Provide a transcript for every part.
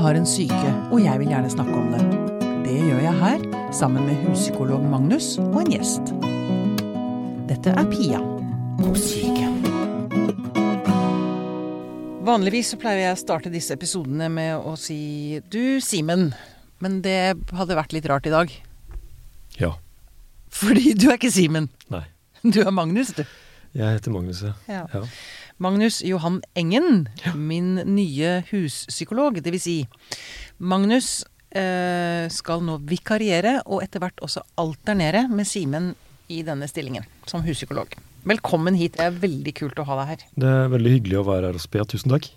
har en syke, og jeg vil gjerne snakke om det. Det gjør jeg her, sammen med huspsykolog Magnus og en gjest. Dette er Pia på syke. Vanligvis så pleier jeg å starte disse episodene med å si du, Simen. Men det hadde vært litt rart i dag. Ja. Fordi du er ikke Simen. Nei. Du er Magnus, du. Jeg heter Magnus, ja. Ja. Ja. Magnus Johan Engen, min nye huspsykolog. Det vil si, Magnus eh, skal nå vikariere og etter hvert også alternere med Simen i denne stillingen som huspsykolog. Velkommen hit. Det er veldig kult å ha deg her. Det er veldig hyggelig å være her hos Pia. Tusen takk.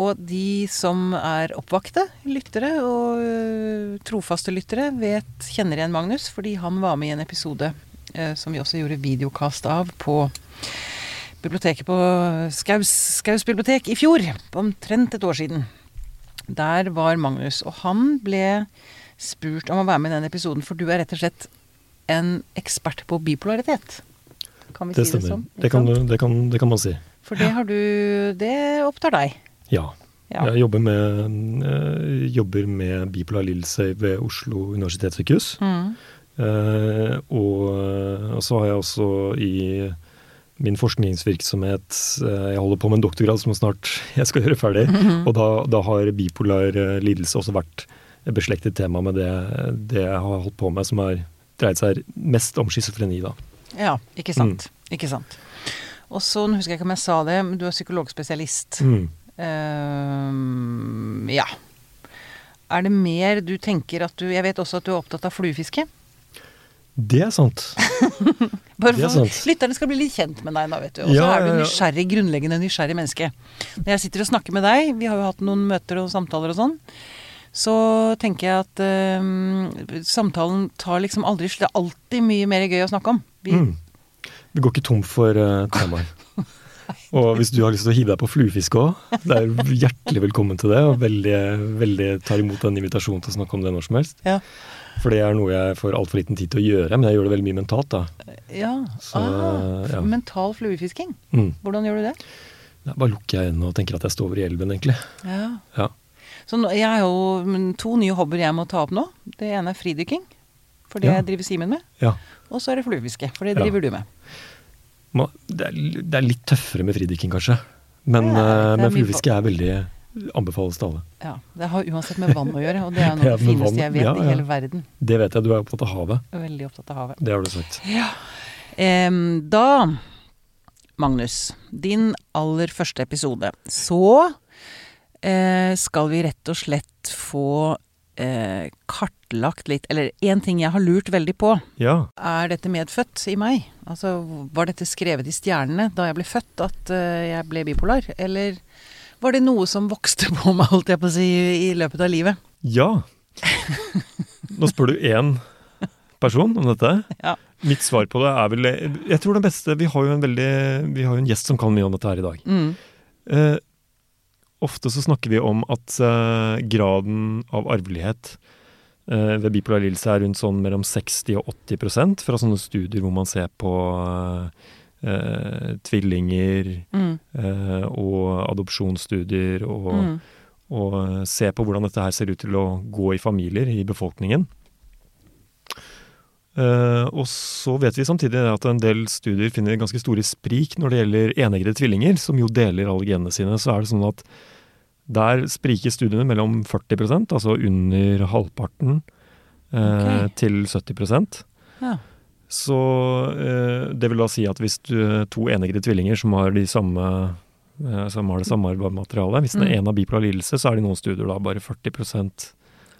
Og de som er oppvakte lyttere og ø, trofaste lyttere, vet, kjenner igjen Magnus, fordi han var med i en episode ø, som vi også gjorde videokast av på biblioteket på Skaus, Skaus bibliotek i fjor. Omtrent et år siden. Der var Magnus, og han ble spurt om å være med i den episoden, for du er rett og slett en ekspert på bipolaritet. Kan vi Det si det sånn? Det kan, det, kan, det kan man si. For det har du Det opptar deg. Ja. Ja. Jeg jobber med, eh, jobber med bipolar lidelse ved Oslo universitetssykehus. Mm. Eh, og, og så har jeg også i min forskningsvirksomhet eh, Jeg holder på med en doktorgrad som snart jeg skal gjøre ferdig. Mhm. Og da, da har bipolar eh, lidelse også vært et beslektet tema med det, det jeg har holdt på med, som har dreid seg mest om schizofreni, da. Ja, ikke sant. Ikke sant. Og så, nå husker jeg ikke om jeg sa det, men du er psykologspesialist. Mm. Uh, ja. Er det mer du tenker at du Jeg vet også at du er opptatt av fluefiske. Det er sant. Bare for sant. lytterne skal bli litt kjent med deg nå, vet du. Og så Ja, er du nysgjerrig, grunnleggende nysgjerrig menneske. Når jeg sitter og snakker med deg, vi har jo hatt noen møter og samtaler og sånn, så tenker jeg at ehm, samtalen tar liksom aldri slutt. Det er alltid mye mer gøy å snakke om. Vi, Mm. Vi går ikke tom for uh, temaer. Og hvis du har lyst til å hive deg på fluefiske òg, det er hjertelig velkommen til det. Og veldig, veldig tar imot den invitasjonen til å snakke om det når som helst. Ja. For det er noe jeg får altfor liten tid til å gjøre, men jeg gjør det veldig mye mentalt, da. ja. Så, ah, ja. Mental fluefisking. Mm. Hvordan gjør du det? Da bare lukker jeg øynene og tenker at jeg står over i elven, egentlig. Ja. Ja. Så nå, jeg har jo to nye hobbyer jeg må ta opp nå. Det ene er fridykking, for det Ja. driver Simen med. Ja. Og så er det fluefiske, for det driver du med. Det er, det er litt tøffere med fridykking, kanskje. Men, Ja, eh, men fluefiske er veldig anbefales til alle. Ja, Det har uansett med vann å gjøre, og det er noe Ja, av det fineste jeg vet Ja, i ja. hele verden. Det vet jeg, du er opptatt av havet. Veldig opptatt av havet. Det har du sagt. Em, da, Magnus, din aller første episode, så eh, skal vi rett og slett få eh, kartlagt litt Eller én ting jeg har lurt veldig på. Ja. Er dette medfødt i meg? Altså, Var dette skrevet i stjernene da jeg ble født, at eh, jeg ble bipolar? Eller var det noe som vokste på meg, holdt jeg på å si, i løpet av livet? Ja. Nå spør du én person om dette. Ja. Mitt svar på det er vel Jeg tror det beste Vi har jo en veldig Vi har jo en gjest som kan mye om dette her i dag. Mm. Eh, ofte så snakker vi om at eh, graden av arvelighet eh, ved bipolar lidelse er rundt sånn mellom 60 og 80% fra sånne studier hvor man ser på eh, tvillinger Mm. eh, og adopsjonsstudier og Mm. og se på hvordan dette her ser ut til å gå i familier i befolkningen. Eh, og så vet vi samtidig at en del studier finner ganske store sprik når det gjelder eneggede tvillinger, som jo deler alle genene sine. Så er det sånn at der spriker studiene mellom 40% altså under halvparten, eh, Ok. til 70 Ja. Så eh, det vil da si at hvis du, to eneggede tvillinger som har, de samme, eh, som har det samme arvematerialet, hvis den Mm. ene har bipolar lidelse, så er det i noen studier da bare 40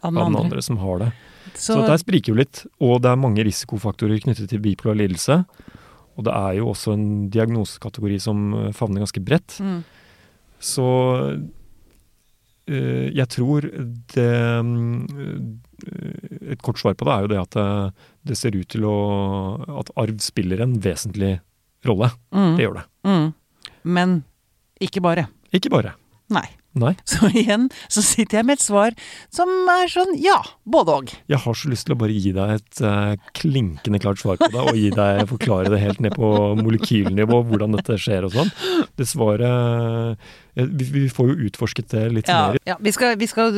Av av den den andre. andre som har det. Så, Så, der spriker jo litt, og det er mange risikofaktorer knyttet til bipolar lidelse. Og det er jo også en diagnosekategori som eh, favner ganske bredt. mm. Så eh, jeg tror det mm, Et kort svar på det er jo det at det, ser ut til å At arv spiller en vesentlig rolle. Mm. Det gjør det. Mm. Men ikke bare. Ikke bare. Nei. Nei. Så igjen så sitter jeg med et svar som er sånn ja, både og. Jeg har så lyst til å bare gi deg et uh, klinkende klart svar på det, og gi deg, forklare det helt ned på molekylnivå, hvordan dette skjer og sånn. Det svaret uh, vi, vi, får jo utforsket det litt ja, mer. Ja, vi skal, vi skal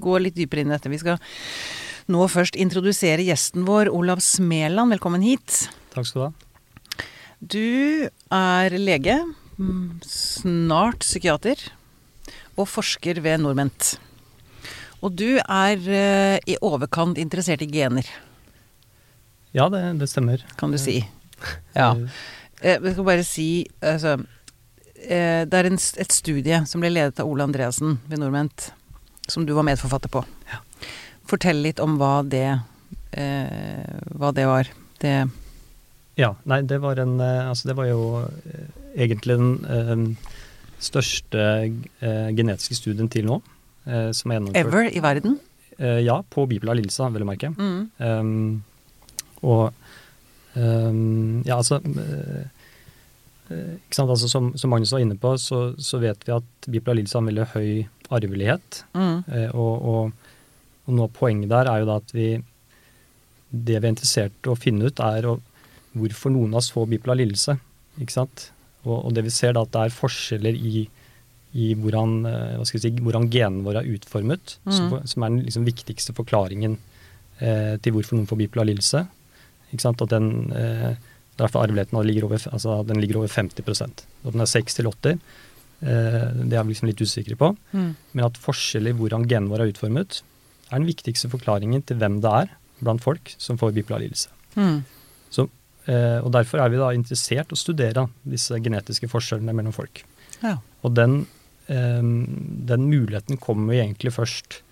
gå litt dypere inn i dette. Vi skal nå først introdusere gjesten vår, Olav Smeland. Velkommen hit. Takk skal du ha. Du er lege, mm, snart psykiater og forsker ved Norment. Og du er uh, i overkant interessert i gener. Ja, det, det stemmer. Kan du si. Ja. Jeg skal bare si altså, uh, Det er en, et studie som ble ledet av Ole Andreassen ved Norment, som du var medforfatter på. Ja. Fortell litt om hva det, eh, hva det var. Det Ja, nei, det var en Altså, det var jo egentlig en største eh, genetiske studien til nå. Eh, som er gjennomført. Ever i verden? Eh, ja, på Bibelen av Lilsa, vil jeg merke. Mm. Um, og um, Ja, altså eh, ikke sant, altså som, som, Magnus var inne på, så, så vet vi at Bibela Lillesa har veldig høy arvelighet. Mm. Eh, og, og, og, noe av poenget der er jo da at vi Det vi er interessert i å finne ut, er å, hvorfor noen av oss får bipolar lidelse. Ikke sant? Og, og, det vi ser da at det er forskjeller i, i hvordan, eh, si, hvordan, genene våre er utformet, mm. som, som, er den liksom, viktigste forklaringen eh, til hvorfor noen får bipolar lidelse. At den, eh, derfor arveligheten ligger over, altså, den ligger over 50 At den er 6 til 80 eh, det er vi liksom litt usikre på. Mm. Men at forskjeller i hvordan genene våre er utformet, er den viktigste forklaringen til hvem det er blant folk som får bipolar lidelse. Mm. Så Eh, og Derfor er vi da interessert å studere disse genetiske forskjellene mellom folk. Ja. Og den, eh, den, muligheten kommer vi egentlig først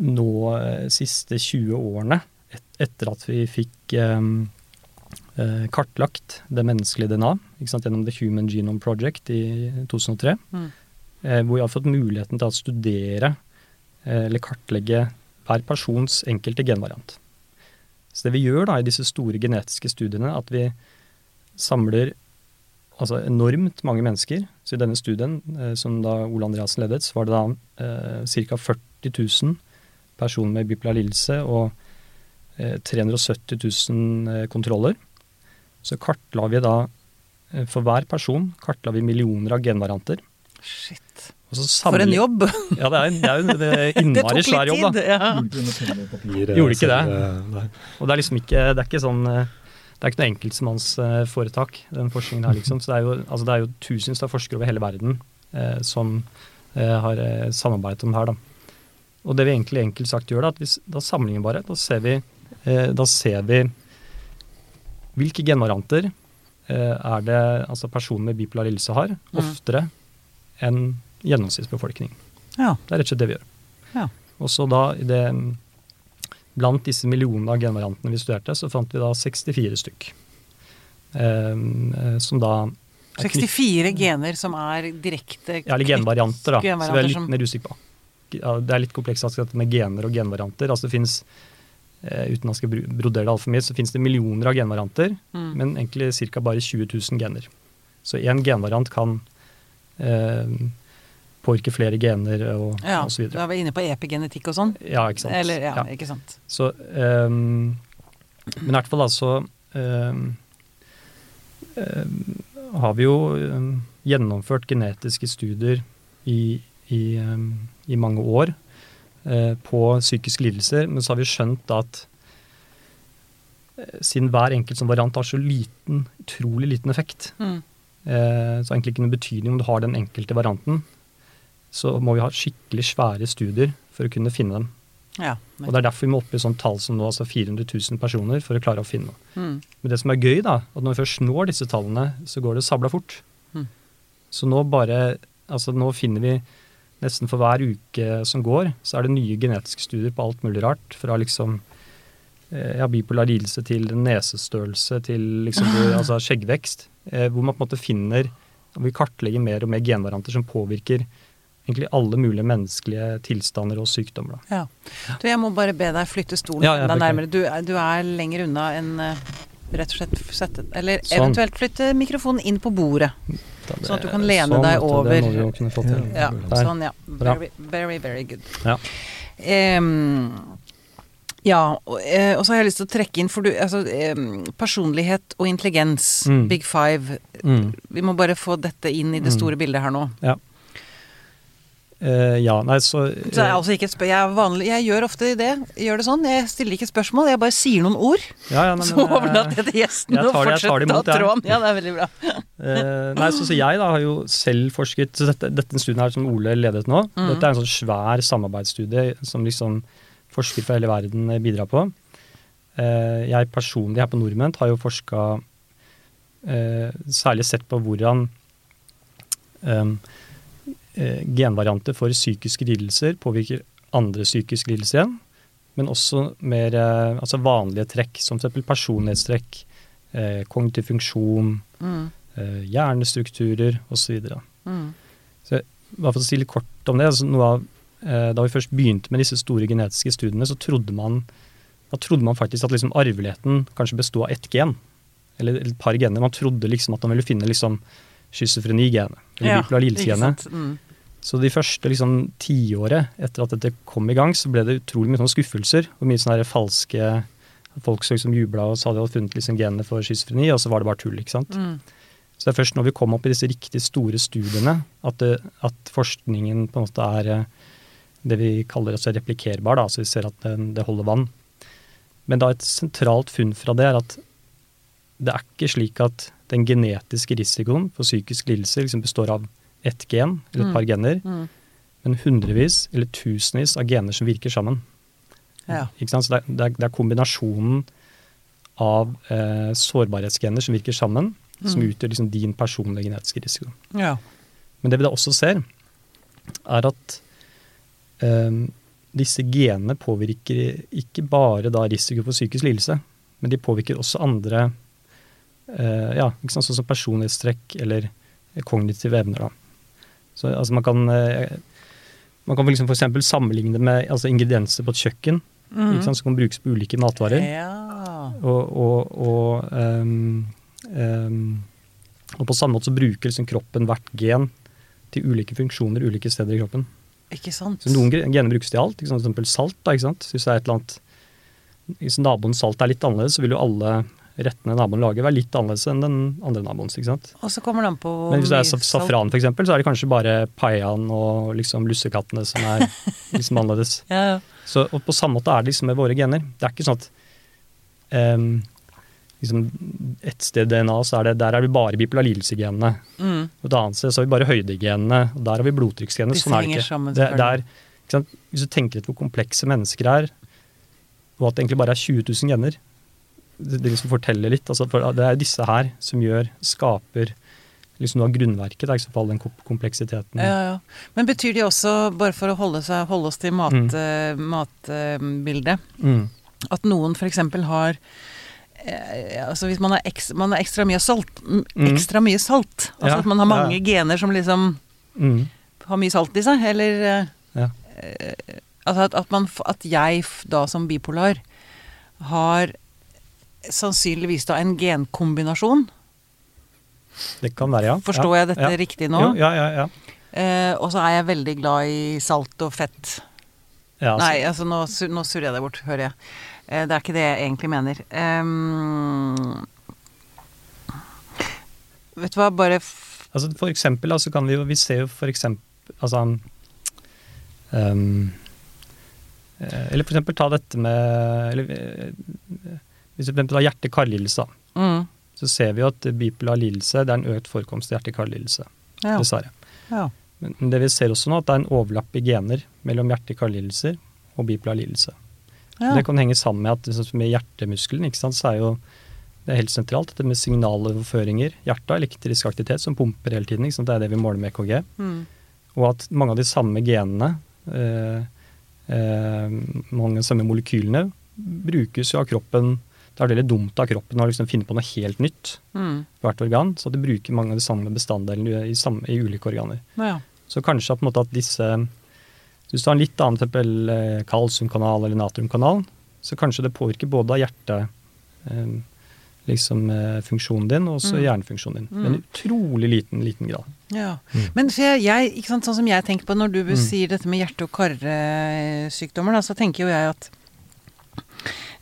nå de eh, siste 20 årene, et, etter at vi fikk eh kartlagt det menneskelige DNA sant, gjennom The Human Genome Project i 2003. Mm. Eh, hvor vi har fått muligheten til å studere eller kartlegge hver persons enkelte genvariant. Så det vi gjør da i disse store genetiske studiene, at vi samler altså enormt mange mennesker. Så i denne studien, eh, som da Ole Andreassen ledet, så var det da eh, ca. 40 000 personer med bipolar lidelse og eh, 370 000 eh, kontroller. Så kartla vi da eh, For hver person kartla vi millioner av genvarianter. Shit. For en jobb! ja, det er, det er jo en innmari svær jobb, da. Ja. Gjorde ikke det. Og det er liksom ikke Det er ikke sånn Det er ikke noe enkeltmannsforetak, den forskningen her, liksom. Så det er jo, altså det er jo tusenvis av forskere over hele verden eh, som eh, har eh, samarbeidet om det her, da. Og det vi egentlig enkelt sagt gjør, da, at vi, da sammenligner bare. Da ser vi, eh, da ser vi hvilke genvarianter eh, er det altså personer med bipolar lidelse har, mm. oftere enn gjennomsnittsbefolkning. Ja. Det er rett og slett det vi gjør. Ja. Og så da, det, Blant disse millionene av genvariantene vi studerte, så fant vi da 64 stykk. Ehm, eh, som da 64 gener som er direkte Ja, eller genvarianter, da. så vi er litt mer usikre på. Ja, det er litt komplekst med gener og genvarianter. altså det finnes eh, Uten jeg skal brodere det altfor mye, så finnes det millioner av genvarianter, mm. men egentlig ca. bare 20 000 gener. Så én genvariant kan eh, påvirke flere gener og, ja, og så videre. Da er vi inne på epigenetikk og sånn? Ja, ikke sant. Eller, ja, ja. ikke sant. Så, um, men i hvert fall altså um, um, har vi jo gjennomført genetiske studier i, i, i mange år uh, på psykiske lidelser, men så har vi skjønt at uh, siden hver enkelt som variant har så liten, utrolig liten effekt, mm. uh, så egentlig ikke noen betydning om du har den enkelte varianten så må vi ha skikkelig svære studier for å kunne finne dem. Ja, og Det er derfor vi må opp i sånn tall som nå, altså 400 000 personer, for å klare å finne noe. Mm. Men det som er gøy, da, at når vi først når disse tallene, så går det sabla fort. Mm. Så nå bare Altså nå finner vi nesten for hver uke som går, så er det nye genetiske studier på alt mulig rart. Fra liksom eh, ja, bipolar lidelse til nesestørrelse til liksom, altså skjeggvekst. Eh, hvor man på en måte finner og Vi kartlegger mer og mer genvarianter som påvirker egentlig alle mulige menneskelige tilstander og sykdommer. Ja. Du, jeg må bare be deg flytte stolen ja, enda nærmere. Du, du, er lenger unna enn uh, rett og slett sette Eller Sånn. eventuelt flytte mikrofonen inn på bordet. Sånn at du kan lene sånn, deg over. Det må vi jo kunne få til. Ja, Der. sånn, ja. Very, very, very good. Ja. Um, ja, og, eh, og så har jeg lyst til å trekke inn for du, altså, personlighet og intelligens, Mm. big five. Mm. Vi må bare få dette inn i det Mm. store bildet her nå. Eh, ja, nei, så, Så jeg, er altså jeg, er vanlig, jeg gjør ofte det. Jeg gjør det sånn. Jeg stiller ikke spørsmål, jeg bare sier noen ord. ja, ja, nei, Så men, eh, overlater jeg til gjesten å fortsette å jeg. tråden. Ja, det er veldig bra. uh, nei, så, så jeg da har jo selv forsket så dette, dette studien her som Ole ledet nå, Mm. dette er en sånn svær samarbeidsstudie som liksom forskere fra hele verden eh, bidrar på. Eh, jeg personlig her på Nordment har jo forska eh, særlig sett på hvordan eh, eh, genvarianter for psykiske lidelser påvirker andre psykiske lidelser igjen. Men også mer eh, altså vanlige trekk, som f.eks. personlighetstrekk, eh, kognitiv funksjon, Mm, eh, hjernestrukturer osv. mm, Bare for å si litt kort om det. Altså av, eh, da vi først begynte med disse store genetiske studiene, så trodde man, da trodde man faktisk at liksom arveligheten kanskje bestod av ett gen. Eller et par gener. Man trodde liksom at man ville finne liksom schizofreni-genet. Eller Ja, sant? Mm. Så de første liksom tiåret etter at dette kom i gang, så ble det utrolig mye sånne skuffelser. Og mye sånne falske Folk som liksom jubla og sa de hadde funnet liksom genene for schizofreni, og så var det bare tull. ikke sant? Mm. Så det er først når vi kom opp i disse riktig store studiene, at, det, at forskningen på en måte er eh, det vi kaller altså replikerbar, da, så vi ser at det, det holder vann. Men da et sentralt funn fra det er at det er ikke slik at den genetiske risikoen for psykisk lidelse liksom består av ett gen eller et Mm. par gener, Mm. men hundrevis eller tusenvis av gener som virker sammen. Ja. Så det er, det, er, kombinasjonen av eh, sårbarhetsgener som virker sammen, som Mm. utgjør liksom din personlige genetiske risiko. ja. Men det vi da også ser, er at eh, disse genene påvirker ikke bare da risiko for psykisk lidelse, men de påvirker også andre ja, ikke sant? sånn som personlighetstrekk eller kognitive evner. Da. Så altså man kan eh, man kan liksom f.eks. sammenligne med altså ingredienser på et kjøkken Mm. som kan brukes på ulike matvarer. Ja. Og, og, og, um, um, og på samme måte så bruker liksom kroppen hvert gen til ulike funksjoner ulike steder i kroppen. Ikke sant? Så Noen gener brukes til alt, ikke sant? for eksempel salt. Da, ikke sant? Så hvis det er et eller annet Hvis naboens salt er litt annerledes, så vil jo alle rettene naboen lager være litt annerledes enn den andre naboens. ikke sant? Og så kommer det an på Men hvis det er saf safran, eksempel, så er det kanskje bare paiaen og liksom lussekattene som er liksom annerledes. Ja, ja. Så, og på samme måte er det liksom med våre gener. Det er ikke sånn at um, liksom et sted DNA så er det, der er vi bare bipolar lidelse-genene. Mm. Et annet sted så har vi bare høydegenene, og der har vi blodtrykksgenene. Sånn er det ikke. sammen, det, det er, ikke sant? Hvis du tenker etter hvor komplekse mennesker er, og at det egentlig bare er 20 000 gener, det, det liksom forteller litt. Altså, for det er disse her som gjør, skaper liksom noe av grunnverket sant, for all den kompleksiteten. Ja, ja. Men betyr de også, bare for å holde, seg, holde oss til matbildet, Mm. mat, matbildet, Mm. at noen f.eks. har eh, altså Hvis man har, ekstra, man har ekstra mye salt, Mm. ekstra mye salt, altså Ja, at man har mange gener som liksom Mm. har mye salt i seg, eller eh, Ja. eh, Altså at, at, man, at jeg da som bipolar har sannsynligvis da en genkombinasjon. Det kan være, ja. Forstår ja. jeg dette ja. riktig nå? Jo, ja, ja, ja. Eh, og så er jeg veldig glad i salt og fett. ja altså, Nei, altså nå, nå surrer jeg det bort, hører jeg. Eh, det er ikke det jeg egentlig mener. Um, vet du hva, bare Altså for eksempel, altså kan vi jo Vi ser jo for eksempel Altså eh, Eller for eksempel ta dette med eller, eh, Hvis vi tar hjerte-karlidelse, mm, så ser vi jo at bipolar lidelse det er en økt forekomst av hjerte-karlidelse. ja, Dessverre. ja. Men det vi ser også nå, at det er en overlapp i gener mellom hjerte-karlidelser og bipolar lidelse. ja. Det kan henge sammen med at sånn med hjertemuskelen ikke sant, så er jo det er helt sentralt dette med signaloverføringer. Hjertet har elektrisk aktivitet som pumper hele tiden. Ikke sant? Det er det vi måler med EKG. Mm, Og at mange av de samme genene, eh, eh, mange av de samme molekylene, brukes jo av kroppen. Det er veldig dumt av kroppen å liksom finne på noe helt nytt mm, hvert organ. Så det bruker mange av de samme bestanddelene i, samme, i ulike organer. ja. Så kanskje på en måte at disse Hvis du har en litt annen eksempel kalsumkanal eller natriumkanal, så kanskje det påvirker både av hjerte, eh, liksom eh, funksjonen din, og også Mm. hjernefunksjonen din. Mm. Men i utrolig liten, liten grad. Ja. Mm. Men jeg, jeg, ikke sant, sånn som jeg tenker på når du Mm. sier dette med hjerte- og karsykdommer, så tenker jo jeg at eh,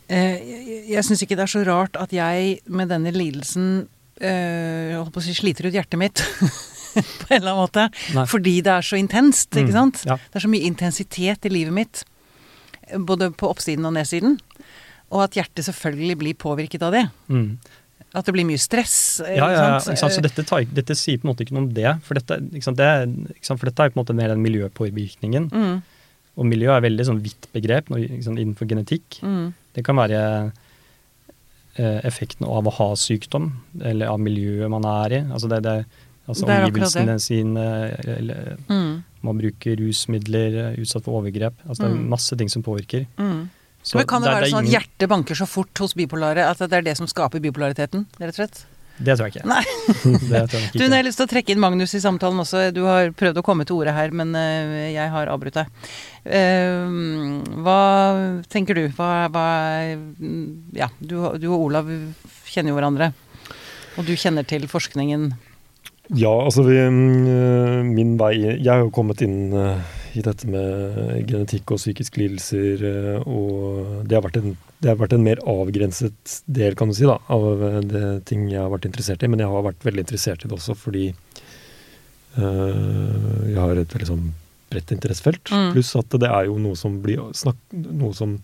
Jeg, jeg syns ikke det er så rart at jeg med denne lidelsen eh, si sliter ut hjertet mitt. på en eller annen måte. Nei. Fordi det er så intenst, ikke Mm, ja. Det er så mye intensitet i livet mitt. Både på oppsiden og nedsiden. Og at hjertet selvfølgelig blir påvirket av det. Mm. At det blir mye stress. eh, Ja, ja, ja, sant? Så dette, tar, dette sier på en måte ikke noe om det. For dette, sant? Det, sant? for dette er på en måte mer den miljøpåvirkningen. Mm, Og miljø er veldig sånn vidt begrep når, sant, innenfor genetikk. mm, Det kan være eh, effekten av å ha sykdom, eller av miljøet man er i. Altså det, det, altså Det omgivelsene sine, eller mm, man bruker rusmidler, eh, utsatt for overgrep. Altså det er Mm. masse ting som påvirker. mm. Så Men kan det, være sånn at hjertet banker så fort hos bipolare at det er det som skaper bipolariteten? rett og slett? Det tror jeg ikke. Nei. det tror jeg ikke. Du, jeg har lyst til å trekke inn Magnus i samtalen også. Du har prøvd å komme til orde her, men eh, jeg har avbrutt deg. Eh, hva tenker du? Hva, hva Ja, du, du og Olav kjenner jo hverandre. Og du kjenner til forskningen. Ja, altså vi, mm, min vei Jeg har jo kommet inn eh, i dette med genetikk og psykiske lidelser, eh, og det har vært en, det har vært en mer avgrenset del, kan du si, da, av eh, det ting jeg har vært interessert i. Men jeg har vært veldig interessert i det også fordi øh, jeg har et veldig sånn bredt interessefelt. Mm. Pluss at det er jo noe som blir snakk, noe som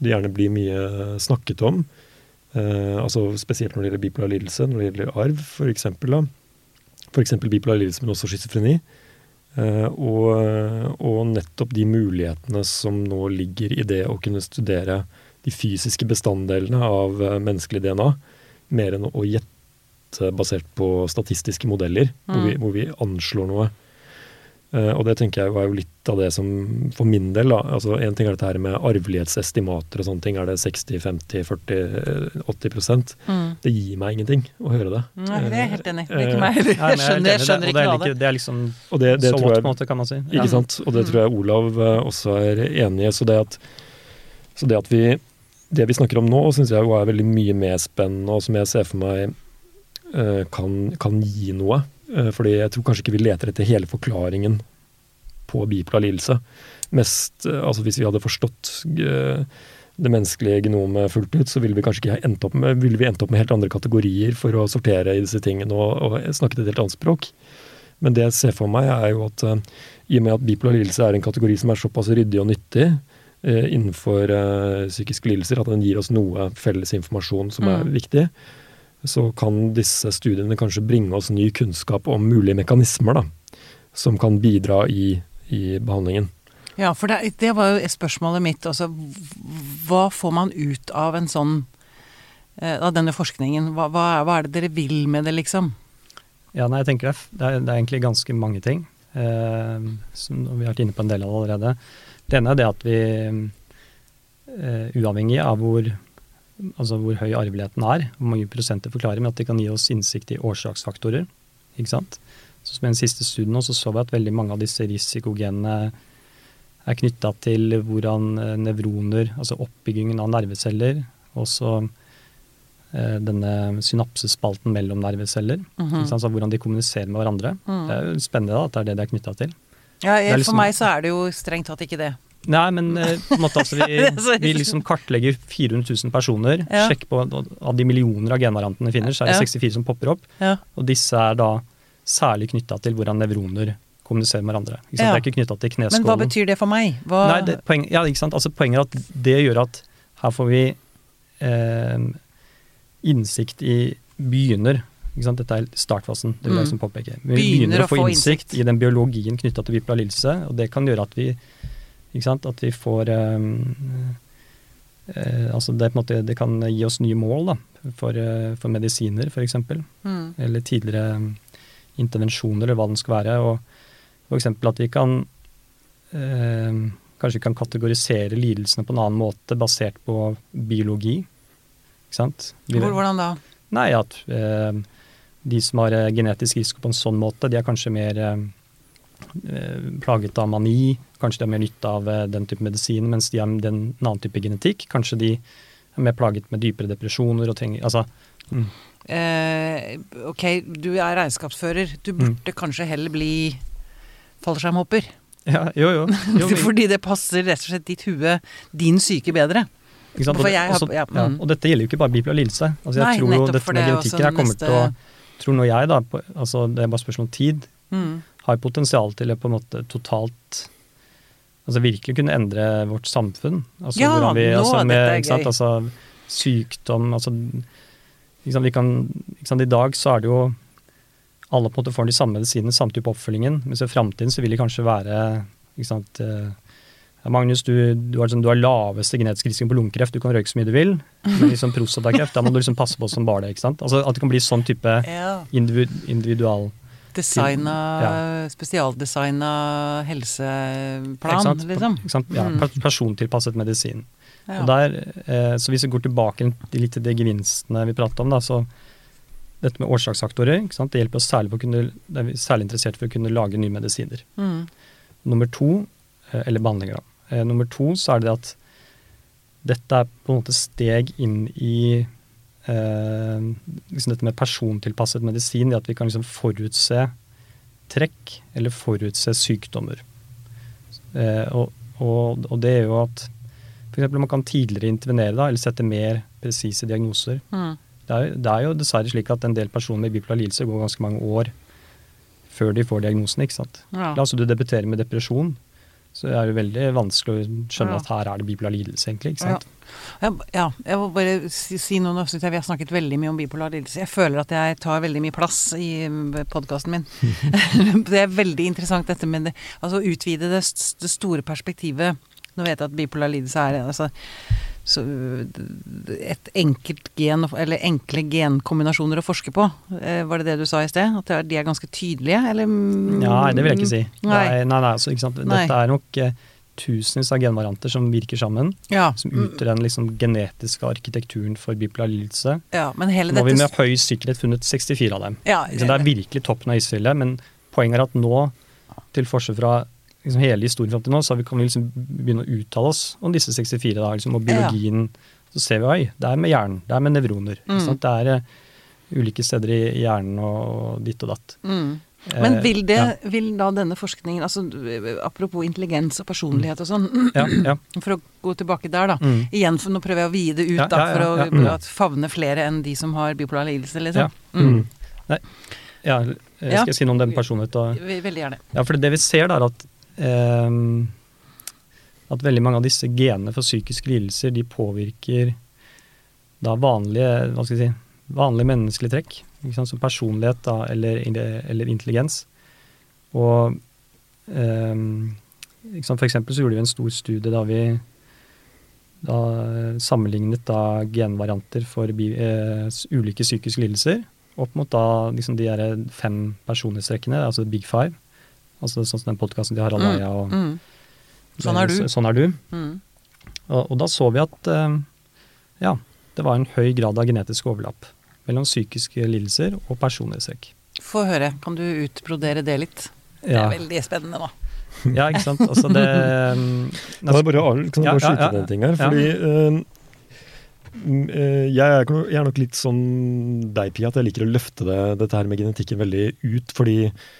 det gjerne blir mye snakket om. Uh, altså Spesielt når det gjelder bipolar lidelse, når det gjelder arv, f.eks. F.eks. bipolar lidelse, men også schizofreni. Eh, og, og nettopp de mulighetene som nå ligger i det å kunne studere de fysiske bestanddelene av eh, menneskelig DNA, mer enn å gjette basert på statistiske modeller, hvor, vi, Mm. hvor vi anslår noe. Eh, og det tenker jeg var jo litt av det som for min del da, altså En ting er dette her med arvelighetsestimater og sånne ting. Er det 60, 50, 40, eh, 80 Mm. Det gir meg ingenting å høre det. Nei, det er helt enig. Det er Eh, ikke meg heller. Jeg skjønner, jeg ikke det er hva det er liksom Og det, det så tror jeg på en måte, kan man si. Ikke sant? Og det Mm. tror jeg Olav eh, også er enig i. Så det at, så det, at vi Det vi snakker om nå, syns jeg er veldig mye mer spennende, og som jeg ser for meg eh, kan, kan gi noe. Eh, Fordi jeg tror kanskje ikke vi leter etter hele forklaringen på bipolar lidelse. Mest, eh, altså Hvis vi hadde forstått eh, det menneskelige genomet fullt ut, så ville vi kanskje ikke endt opp med, ville vi endt opp med helt andre kategorier for å sortere i disse tingene og, og snakket et helt annet språk. Men det jeg ser for meg, er jo at i og med at bipolar lidelse er en kategori som er såpass ryddig og nyttig eh, innenfor eh, psykiske lidelser, at den gir oss noe felles informasjon som er Mm. viktig, så kan disse studiene kanskje bringe oss ny kunnskap om mulige mekanismer da, som kan bidra i, i behandlingen. Ja, for det, det var jo spørsmålet mitt. Altså, hva får man ut av en sånn eh, Av denne forskningen? Hva, hva, er- hva er det dere vil med det, liksom? Ja, nei, jeg tenker det. Det er, det er egentlig ganske mange ting. Eh, som vi har vært inne på en del av det allerede. Det ene er det at vi, eh, uavhengig av hvor, altså hvor høy arveligheten er, hvor mange prosenter forklarer, men at det kan gi oss innsikt i årsaksfaktorer. Ikke sant? Så som i den siste studien så, så vi at veldig mange av disse risikogenene er knytta til hvordan eh, nevroner, altså oppbyggingen av nerveceller, også eh, denne synapsespalten mellom nerveceller, Mhm. ikke sant? så hvordan de kommuniserer med hverandre. Mm. Det er jo spennende da, at det er det det er knytta til. Ja, er liksom- For meg så er det jo strengt tatt ikke det. Nei, men eh, på en måte altså, vi, vi liksom kartlegger 400 000 personer. Ja. Sjekker på Av de millioner av genvariantene finner, så er det 64 som popper opp. Ja. Og disse er da særlig knytta til hvordan nevroner kommuniserer med hverandre. Ja. Det er ikke knytta til Men hva betyr det for meg? Hva, Nei, det, poen, ja? Altså, poenget er at det gjør at her får vi eh, innsikt i Begynner ikke sant? Dette er startfasen. det vil jeg Mm. som påpeke. Vi Begynner begynner å å få få innsikt, innsikt. i den biologien knytta til bipolar lidelse, og det kan gjøre at vi ikke sant? At vi får eh, eh, altså det, måte, det kan gi oss nye mål da, for, eh, for medisiner, f.eks. mm. Eller tidligere eh, intervensjoner, eller hva den skal være. og F.eks. at vi kan eh, kanskje kan kategorisere lidelsene på en annen måte basert på biologi. Ikke sant? Hvordan da? Nei, at eh, de som har eh, genetisk risiko på en sånn måte, de er kanskje mer eh, plaget av mani, kanskje de har mer nytte av eh, den type medisin, mens de har den, en annen type genetikk. Kanskje de er mer plaget med dypere depresjoner og trenger Altså Mm. Eh, ok, du er regnskapsfører. Du burde kanskje heller bli fallskjermhopper. Ja, jo, jo. jo men- Fordi det passer rett og slett ditt hue, din syke, bedre. Ikke sant? Og det- har- også- ja, ja, mm. og dette gjelder jo ikke bare bipolar lidelse. Altså, jeg Nei, tror jo dette med det genetikken her kommer til å Tror nå jeg, da, på, altså det er bare spørsmål om tid, Mm. Har potensial til å på en måte totalt Altså virkelig kunne endre vårt samfunn. Altså Ja, vi, nå altså er med, dette sant, gøy. altså sykdom altså sant, vi kan, sant, I dag så er det jo Alle på en måte får de samme medisinene, samme type oppfølgingen. Mens i fremtiden så vil det kanskje være ikke sant, eh, ja, Magnus, du, du, har, liksom, du har laveste genetisk risiko på lungekreft, du kan røyke så mye du vil. Men liksom prostatakreft, da må du liksom passe på som bare det. ikke sant? Altså At det kan bli sånn type individual Designa Spesialdesigna helseplan, sant? liksom. Sant? Ja, Mm. Persontilpasset medisin. Ja. Og der, eh, så hvis vi går tilbake litt til de gevinstene vi pratet om, da, så dette med sant? det hjelper oss særlig, kunne, det er vi særlig interessert for å kunne lage nye medisiner. Mm. Nummer to, eh, eller behandlinger da. Eh, nummer to så er det at dette er på en måte steg inn i liksom dette med persontilpasset medisin, det at vi kan liksom forutse trekk eller forutse sykdommer. Eh, og, og, og det er jo at f.eks. man kan tidligere intervenere da, eller sette mer presise diagnoser. Mm. Det er, det er jo dessverre slik at en del personer med bipolar lidelse går ganske mange år før de får diagnosen. ikke sant? Ja. La oss du debuterer med depresjon, så det er jo veldig vanskelig å skjønne Ja. at her er det bipolar lidelse, egentlig. ikke sant? Ja, ja, jeg må bare si, si noe nå. Vi har snakket veldig mye om bipolar lidelse. Jeg føler at jeg tar veldig mye plass i podkasten min. det er veldig interessant dette med det, altså utvide det, det store perspektivet. Nå vet jeg at bipolar lidelse er altså, så, et enkelt gen, eller enkle genkombinasjoner å forske på. Eh, var det det du sa i sted? At de er ganske tydelige, eller? Nei, det vil jeg ikke si. Nei. Nei, nei, nei, altså, ikke sant? Nei. Dette er nok eh, tusenvis av genvarianter som virker sammen, Ja, som utgjør den liksom, genetiske arkitekturen for bipolar lidelse. ja, Nå har vi med høy sikkerhet funnet 64 av dem. ja, det... Det er virkelig toppen av isfjellet, men poenget er at nå, til forskjell fra liksom hele historien fram til nå, så har vi- kan vi liksom begynne å uttale oss om disse 64, da, liksom, og biologien. Så ser vi oi, det er med hjernen, det er med nevroner. Mm. Det er uh, ulike steder i hjernen og, ditt og datt. Mm. Men Eh, vil, det, ja. vil da denne forskningen altså Apropos intelligens og personlighet og sånn, Ja, ja. for å gå tilbake der, da. Mm. Igjen, for nå prøver jeg å vide ut, Ja, da, ja, ja, for å ja, mm. favne flere enn de som har bipolar lidelse, Ja. liksom. Mm. Nei. Ja, skal Ja. jeg si noe om den med personlighet? Og, Ve- Veldig gjerne. ja, for det vi ser da er at at veldig mange av disse genene for psykiske lidelser, de påvirker da vanlige, hva skal jeg si, vanlige menneskelige trekk. Som personlighet da, eller, eller intelligens. Og ehm, ikke? For eksempel så gjorde vi en stor studie da vi da sammenlignet da genvarianter for bi, eh, ulike psykiske lidelser opp mot da liksom de fem personlighetstrekkene, altså Big Five. Altså sånn som den podkasten til Harald Mm, Eia og Mm. Sånn er du. Sånn er du. Mm. Og, og da så vi at eh, ja, det var en høy grad av genetisk overlapp mellom psykiske lidelser og personlighetstrekk. Få høre. Kan du utbrodere det litt? Ja, Det er veldig spennende, da. ja, ikke sant. Altså det um, Kan jeg bare, av- kan jeg Ja, bare ja, skyte ja, inn en ting her? Fordi eh, eh, jeg, er, jeg er nok litt sånn deg, Pia, at jeg liker å løfte det, dette her med genetikken veldig ut. Fordi eh,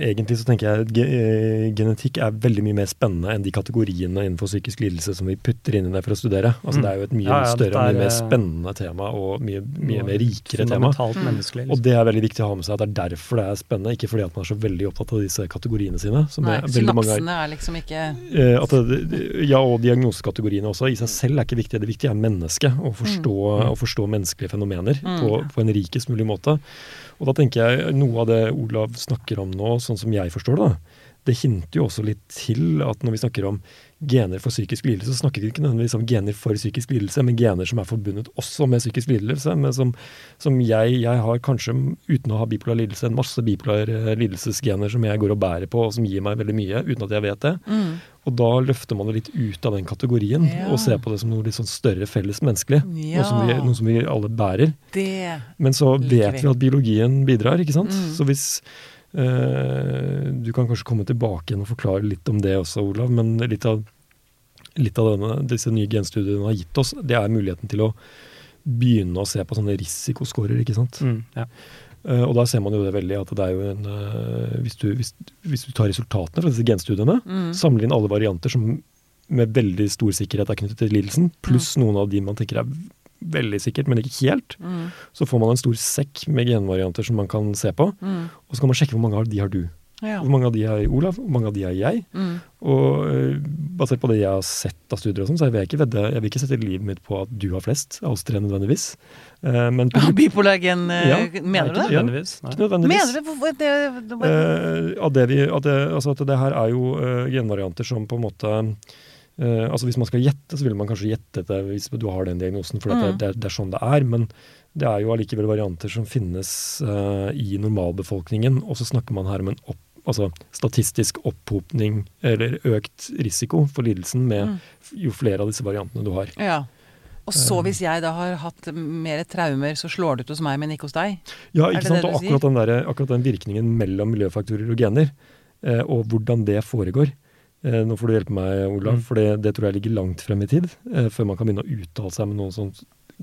egentlig så tenker jeg at eh, genetikk er veldig mye mer spennende enn de kategoriene innenfor psykisk lidelse som vi putter inn i det for å studere. Altså Mm. Det er jo et mye Ja, ja, større og mye er, mer eh, spennende tema og mye, mye mer rikere tema. Mm. Og Liksom. det er veldig viktig å ha med seg at det er derfor det er spennende, ikke fordi at man er så veldig opptatt av disse kategoriene sine. Som Nei, er veldig mange er. synapsene er liksom ikke Eh, at det, det- ja, og diagnosekategoriene også. I seg selv er ikke viktig. Det viktige er mennesket. Å forstå, Mm. å forstå menneskelige fenomener Mm. på, på en rikest mulig måte. Og da tenker jeg noe av det Olav snakker om nå, sånn som jeg forstår det, det hinter jo også litt til at når vi snakker om gener for psykisk lidelse, så snakker vi ikke nødvendigvis om gener for psykisk lidelse, men gener som er forbundet også med psykisk lidelse. Men som, som jeg, jeg har kanskje, uten å ha bipolar lidelse, en masse bipolar eh, lidelsesgener som jeg går og bærer på, og som gir meg veldig mye, uten at jeg vet det. mm. Og da løfter man det litt ut av den kategorien Ja. og ser på det som noe litt sånn større felles menneskelig. Ja. Noe, som vi, noe som vi alle bærer. Det Men så vet vi. vi at biologien bidrar, ikke sant. Mm. Så hvis Du kan kanskje komme tilbake igjen og forklare litt om det også, Olav. Men litt av, litt av denne, disse nye genstudiene har gitt oss, det er muligheten til å begynne å se på sånne risikoscorer, ikke sant. Mm, ja. Eh, og da ser man jo det veldig at det er jo en eh, hvis, du, hvis, hvis, du, tar resultatene fra disse genstudiene, mm. samler inn alle varianter som med veldig stor sikkerhet er knyttet til lidelsen, pluss mm. noen av de man tenker er veldig sikkert, men ikke helt, mm. så får man en stor sekk med genvarianter som man kan se på. Mm. Og så kan man sjekke hvor mange av de har du. Ja. Hvor mange av de har Olav, hvor mange av de har jeg. Mm. Og uh, basert på det jeg har sett av studier, og sånn, så vil jeg ikke vedde, jeg vil ikke sette livet mitt på at du har flest av oss tre nødvendigvis. Uh, men på, Bipolargen, uh, ja, mener du det? Ikke nødvendigvis. Ikke nødvendigvis. Mener du det? det, det, det at, det, vi, at, det, altså at det her er jo genvarianter som på en måte altså Hvis man skal gjette, så vil man kanskje gjette det hvis du har den diagnosen, for mm. det, er sånn det er. Men det er jo allikevel varianter som finnes i normalbefolkningen. Og så snakker man her om en opp altså statistisk opphopning eller økt risiko for lidelsen med mm. jo flere av disse variantene du har. Ja. Og så hvis jeg da har hatt mer traumer, så slår det ut hos meg, men ikke hos deg? Ja, ikke sant. og akkurat den, der, akkurat den, virkningen mellom miljøfaktorer og gener, eh, og hvordan det foregår. Eh, nå får du hjelpe meg, Olav, mm. for det, det, tror jeg ligger langt frem i tid. Eh, før man kan begynne å uttale seg med noen sånn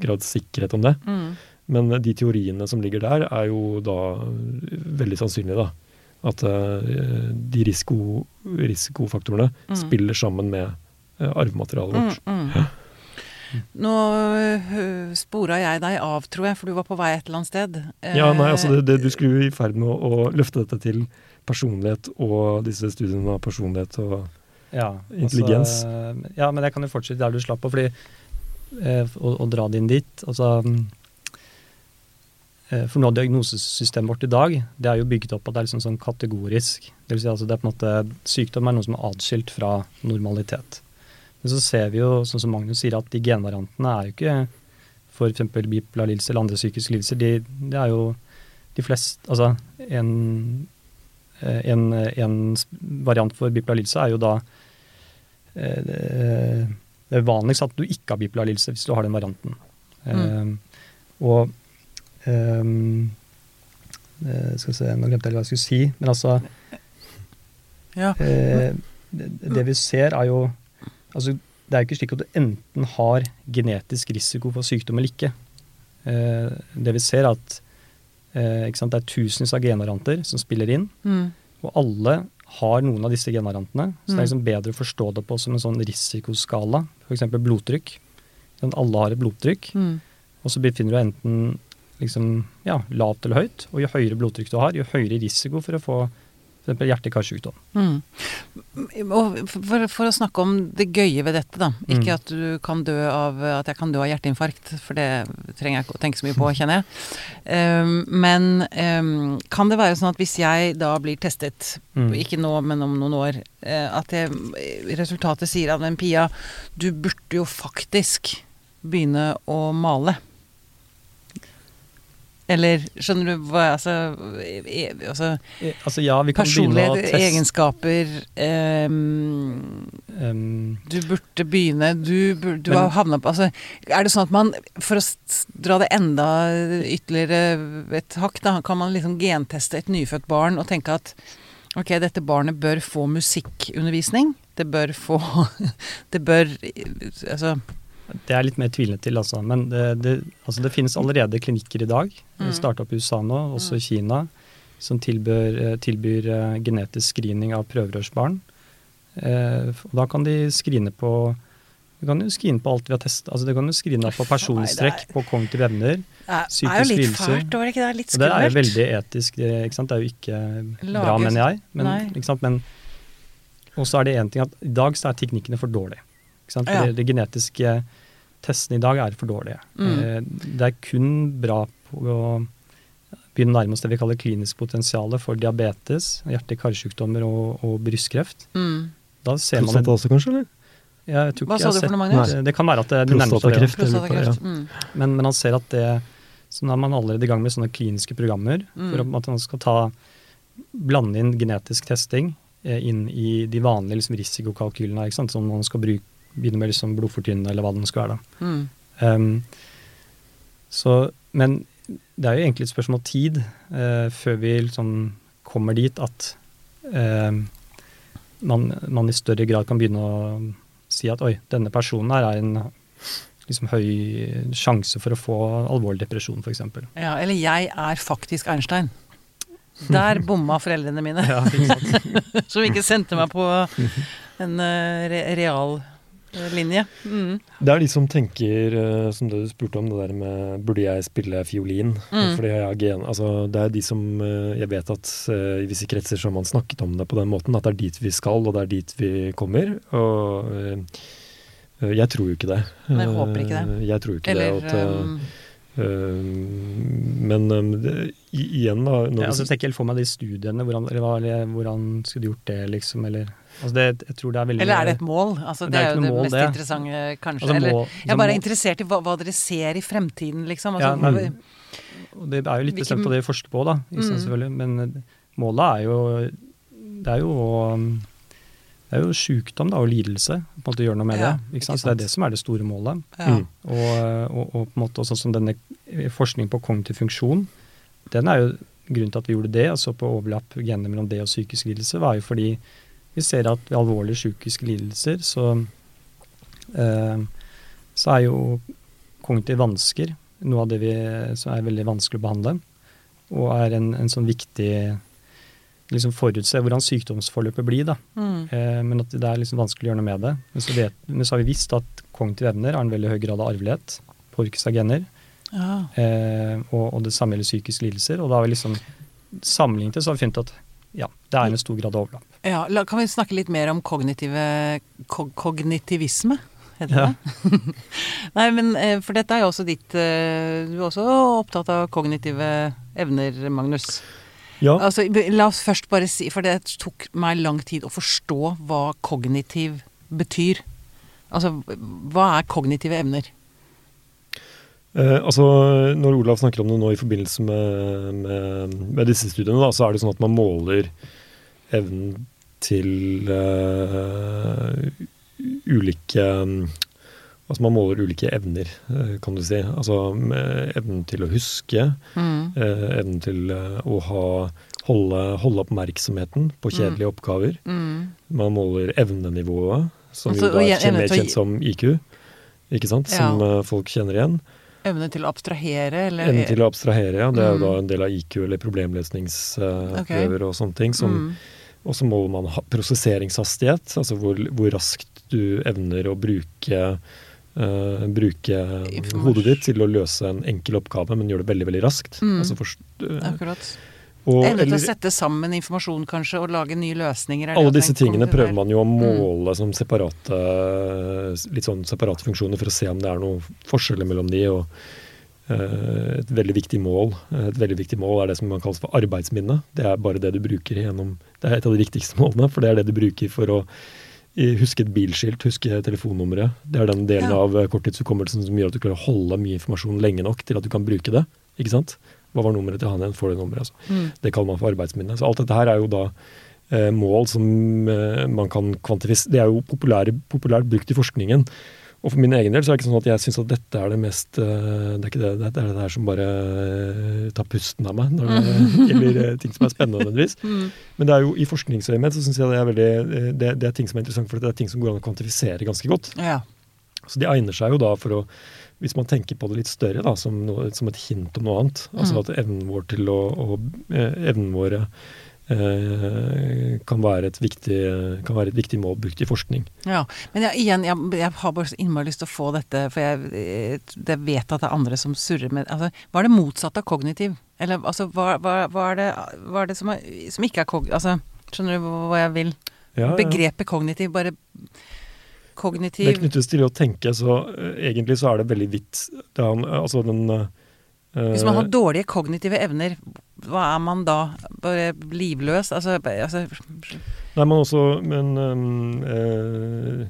grad sikkerhet om det. Mm. Men de teoriene som ligger der, er jo da veldig sannsynlige, da. At eh, de risiko, risikofaktorene mm. spiller sammen med uh, arvematerialet vårt. Mm, mm. Ja. Nå uh, spora jeg deg av, tror jeg, for du var på vei et eller annet sted. Ja, nei, altså det, det, Du skulle i ferd med å, å, løfte dette til personlighet og disse studiene av personlighet og ja, intelligens. Altså, ja, men jeg kan jo fortsette der du slapp på, fordi å, å, dra det inn dit. Altså Eh, for noe av diagnosesystemet vårt i dag det er jo bygget opp at det er liksom sånn kategorisk. Det, vil si altså det er på en måte, Sykdom er noe som er atskilt fra normalitet. Men så ser vi jo, sånn som Magnus sier, at de genvariantene er jo ikke f.eks. bipolar lidelse eller andre psykiske lidelser. De, det er jo de fleste Altså en, eh, en, en variant for bipolar lidelse er jo da eh, Det er vanligst at du ikke har bipolar lidelse hvis du har den varianten. Mm. og um, Skal vi se, nå glemte jeg hva jeg skulle si. Men altså ja. eh, det, vi ser, er jo altså, Det er jo ikke slik at du enten har genetisk risiko for sykdom eller ikke. Eh, det vi ser, er at eh, det er tusenvis av genvarianter som spiller inn. Mm. Og alle har noen av disse genvariantene. Så det er mm. liksom bedre å forstå det på som en sånn risikoskala. F.eks. blodtrykk. Alle har et blodtrykk. Mm. Og så befinner du enten liksom, ja, lavt eller høyt. Og jo høyere blodtrykk du har, jo høyere risiko for å få f.eks. hjerte-karsykdom. Mm. For, for, å snakke om det gøye ved dette, da. Ikke mm. at du kan dø av at jeg kan dø av hjerteinfarkt, for det trenger jeg ikke å tenke så mye på, kjenner jeg. Um, men um, kan det være sånn at hvis jeg da blir testet, mm. ikke nå, men om noen år, uh, at jeg, resultatet sier at men Pia, du burde jo faktisk begynne å male. Eller skjønner du hva Altså, altså, altså ja, vi kan Personlighet, egenskaper um, um, Du burde begynne Du, du men, har havna på altså, Er det sånn at man For å dra det enda ytterligere et hakk, da, kan man liksom genteste et nyfødt barn og tenke at ok, dette barnet bør få musikkundervisning. Det bør få Det bør Altså det er litt mer tvilende til, altså. Men det, det, altså det finnes allerede klinikker i dag, mm. starta opp i USA nå, også i mm. Kina, som tilbyr, eh, tilbyr uh, genetisk screening av prøverørsbarn. Uh, da kan de skrine på du kan jo skrine på alt vi har testet. Altså, du kan jo skrine på personstrekk, på kognitive evner, psykiske lidelser. Det er jo litt fælt, det er litt skummelt. Det er jo veldig etisk, det, ikke sant? det er jo ikke bra, mener jeg. Men, ikke? Men også er det én ting at i dag så er teknikkene for dårlige. Ikke sant? Ja. Det, det genetiske testene i dag er for dårlige. Mm. Eh, det er kun bra på å begynne å nærme oss det vi kaller klinisk potensial for diabetes, hjerte-karsykdommer og, og brystkreft. Mm. Da ser man også, kanskje, eller? Ja, Hva sa du for noe, Magnus? Det kan være at det, nærmer seg det. Prostatakreft. Mm. Men, men han ser at det så er man allerede i gang med sånne kliniske programmer mm. for at man skal ta, blande inn genetisk testing eh, inn i de vanlige liksom, risikokalkylene som man skal bruke begynne med liksom blodfortynnende, eller hva den skal være. da. Mm. Um, så, men det er jo egentlig et spørsmål tid uh, før vi liksom kommer dit at uh, man, man, i større grad kan begynne å si at oi, denne personen her er en liksom høy sjanse for å få alvorlig depresjon, f.eks. Ja, eller jeg er faktisk Einstein. Der bomma foreldrene mine, Ja, som ikke sendte meg på en uh, re real linje. Mm. Det er de som tenker, eh, som det du spurte om, det der med burde jeg spille fiolin? Mm. Fordi jeg har gen, altså Det er de som eh, Jeg vet at eh, i visse kretser så har man snakket om det på den måten, at det er dit vi skal, og det er dit vi kommer. Og jeg tror jo ikke det. Men jeg håper ikke det. Jeg tror ikke Eller det. At, eh, um, eh, men eh, det, igjen, da når Ja, altså, Jeg ser ikke helt for meg de studiene, hvordan, eller, hvordan skulle du gjort det, liksom, eller altså det, Jeg tror det er veldig Eller er det et mål? Altså, Det det er er jo det mål, mest det. interessante, kanskje. altså, Eller, må- jeg er bare må- interessert i hva, hva dere ser i fremtiden, liksom. Ja, Altså, men- Og det er jo litt Hvilken- bestemt på det vi forsker på, da, ikke sant, Mm. selvfølgelig. Men eh, målet er jo Det er jo å det er jo sykdom da, og lidelse. på en måte Gjøre noe med Ja, det. ikke Ikke sant? Så det er det som er det store målet. ja. Mm. Og, og, og på en måte også sånn som denne forskningen på kognitiv funksjon, den er jo grunnen til at vi gjorde det, altså på overlapp gener mellom det og psykisk lidelse, var jo fordi vi ser at ved alvorlige psykiske lidelser så, eh, så er jo kognitive vansker noe av det vi, som er veldig vanskelig å behandle, og er en, en sånn viktig liksom forutse hvordan sykdomsforløpet blir. da. Mm. Eh, men at det er liksom vanskelig å gjøre noe med det. Men så, vet, men så har vi visst at kognitive evner har en veldig høy grad av arvelighet. Påvirkes av gener. Ja. Eh, og, og det samme gjelder psykiske lidelser. Og da har vi liksom sammenlignet det, så har vi funnet at ja, det er en stor grad av overlapp. Ja, la, kan vi snakke litt mer om kognitive kog, kognitivisme? Heter Ja. det? Nei, men eh, for dette er jo også ditt eh, Du er også opptatt av kognitive evner, Magnus. Ja, Altså, la oss først bare si, for det tok meg lang tid å forstå hva kognitiv betyr. Altså, hva er kognitive evner? Eh, altså, Når Olav snakker om det nå i forbindelse med, med, med disse studiene, da, så er det sånn at man måler evnen til eh, ulike Altså man måler ulike evner, eh, kan du si. Altså evnen til å huske, Mm. eh, evnen til eh, å ha, holde, holde oppmerksomheten på kjedelige oppgaver. Mm. Man måler evnenivået, som Altså, jo da er mer kjent som IQ. Ikke sant? Som ja. folk kjenner igjen. Evne til å abstrahere, eller Evne til å abstrahere, ja. Det er jo Mm. da en del av IQ, eller problemløsningsprøver og sånne ting. Som, mm. Og så måler man ha- prosesseringshastighet, altså hvor, hvor raskt du evner å bruke uh, bruke hodet ditt til å løse en enkel oppgave, men gjøre det veldig veldig raskt. Mm. Altså for, uh, Akkurat. Og, Evne til å sette sammen informasjon, kanskje, og lage nye løsninger. er alle disse en tingene prøver man jo å Mm. måle som separate, litt sånn separate funksjoner for å se om det er noen forskjeller mellom de. og uh, et veldig viktig mål Et veldig viktig mål er det som man kalles for arbeidsminne. Det er bare det du bruker gjennom Det er et av de viktigste målene, for det er det du bruker for å huske et bilskilt, huske telefonnummeret. Det er den delen Ja. av korttidshukommelsen som gjør at du klarer å holde mye informasjon lenge nok til at du kan bruke det. Ikke sant? Hva var nummeret til han igjen? Får du nummeret? Altså. Mm. Det kaller man for arbeidsminne. Så alt dette her er jo da eh, mål som eh, man kan kvantifisere. Det er jo populære, populært brukt i forskningen. Og for min egen del så er det ikke sånn at jeg syns at dette er det mest eh, Det er ikke det, det er det der som bare eh, tar pusten av meg når det gjelder eh, ting som er spennende nødvendigvis. Mm. Men det er jo i forskningsøyemed så syns jeg det er veldig det, det er ting som er interessant, for det er ting som går an å kvantifisere ganske godt. Ja. Så de egner seg jo da for å hvis man tenker på det litt større, da, som, noe, som et hint om noe annet. Altså Mm. at evnen vår til å, å eh, Evnen våre eh, kan, være et viktig, kan være et viktig mål brukt i forskning. Ja, men jeg, igjen, jeg, jeg har bare innmari lyst til å få dette, for jeg, jeg vet at det er andre som surrer med altså, Hva er det motsatte av kognitiv? Eller altså, hva, hva, hva er det, hva er det som, er, som ikke er kognitiv? Altså, skjønner du hva jeg vil? Ja, ja. Begrepet kognitiv, bare Det knyttes til å tenke, så eh, egentlig så er det veldig vidt. Det er, altså den uh, Hvis man har dårlige kognitive evner, hva er man da? Bare livløs? Altså, altså Nei, men også Men um, uh,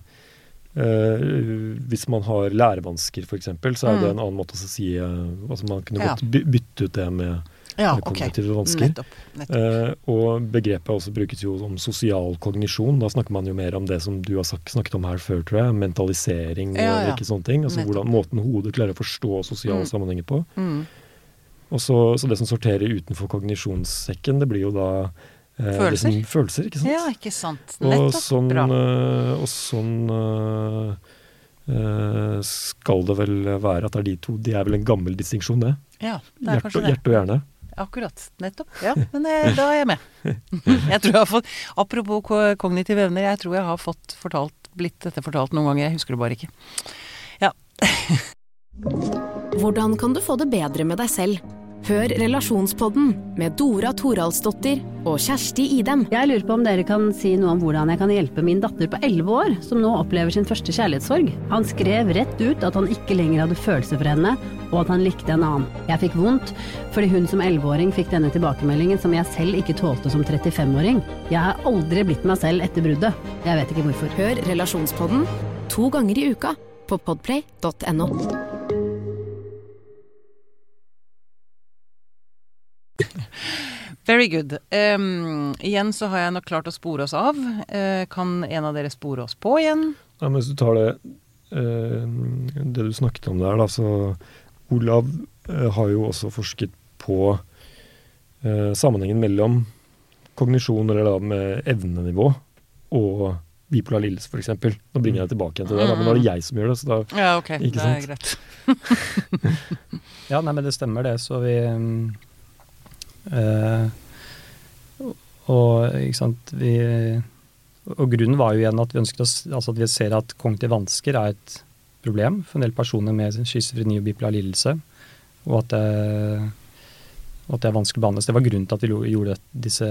Uh, hvis man har lærevansker, f.eks., så er det Mm. en annen måte å si uh, altså Man kunne Ja. godt by bytte ut det med, Ja, kognitive vansker. Nettopp. nettopp. Eh, og begrepet også brukes jo om sosial kognisjon. Da snakker man jo mer om det som du har snakket om her før, tror jeg. Mentalisering og Ja, ja. ikke sånne ting. Altså hvordan, måten hodet klarer å forstå sosiale Mm. sammenhenger på. Mm. Og så, så det som sorterer utenfor kognisjonssekken, det blir jo da eh, Følelser. som, følelser, ikke sant? Ja, ikke sant. Og sånn, Bra. øh, og sånn øh, eh, skal det vel være at det er de to. De er vel en gammel distinksjon, det. Ja, det er Hjerte, kanskje det. hjerte og hjerne. Akkurat. Nettopp. Ja, men eh, da er jeg med. Jeg tror jeg har fått Apropos kognitive evner, jeg tror jeg har fått fortalt, blitt dette fortalt noen ganger. Jeg husker det bare ikke. Hvordan kan du få det bedre med deg selv? Hør Relasjonspodden med Dora Toralsdottir og Kjersti Idem. Jeg lurer på om dere kan si noe om hvordan jeg kan hjelpe min datter på 11 år, som nå opplever sin første kjærlighetssorg. Han skrev rett ut at han ikke lenger hadde følelser for henne, og at han likte en annen. Jeg fikk vondt, fordi hun som 11-åring fikk denne tilbakemeldingen som jeg selv ikke tålte som 35-åring. Jeg har aldri blitt meg selv etter bruddet. Jeg vet ikke hvorfor. Hør Relasjonspodden to ganger i uka på podplay.no. Very good. Um, igjen så har jeg nok klart å spore oss av. Uh, kan en av dere spore oss på igjen? Ja, men hvis du tar det, uh, det du snakket om der, da, så Olav uh, har jo også forsket på eh, sammenhengen mellom kognisjon, eller da med evnenivå, og bipolar lidelse, f.eks. Nå bringer jeg tilbake igjen til det, da, men nå er det jeg som gjør det, så da Ja, ok. Ikke det er greit. Ja, nei, men det stemmer det, så vi eh, Og ikke sant vi, Og grunnen var jo igjen at vi ønsket oss Altså at vi ser at kognitive vansker er et problem for en del personer med schizofreni og bipolar lidelse, og at det, og at det er vanskelig å behandles. Det var grunnen til at vi gjorde disse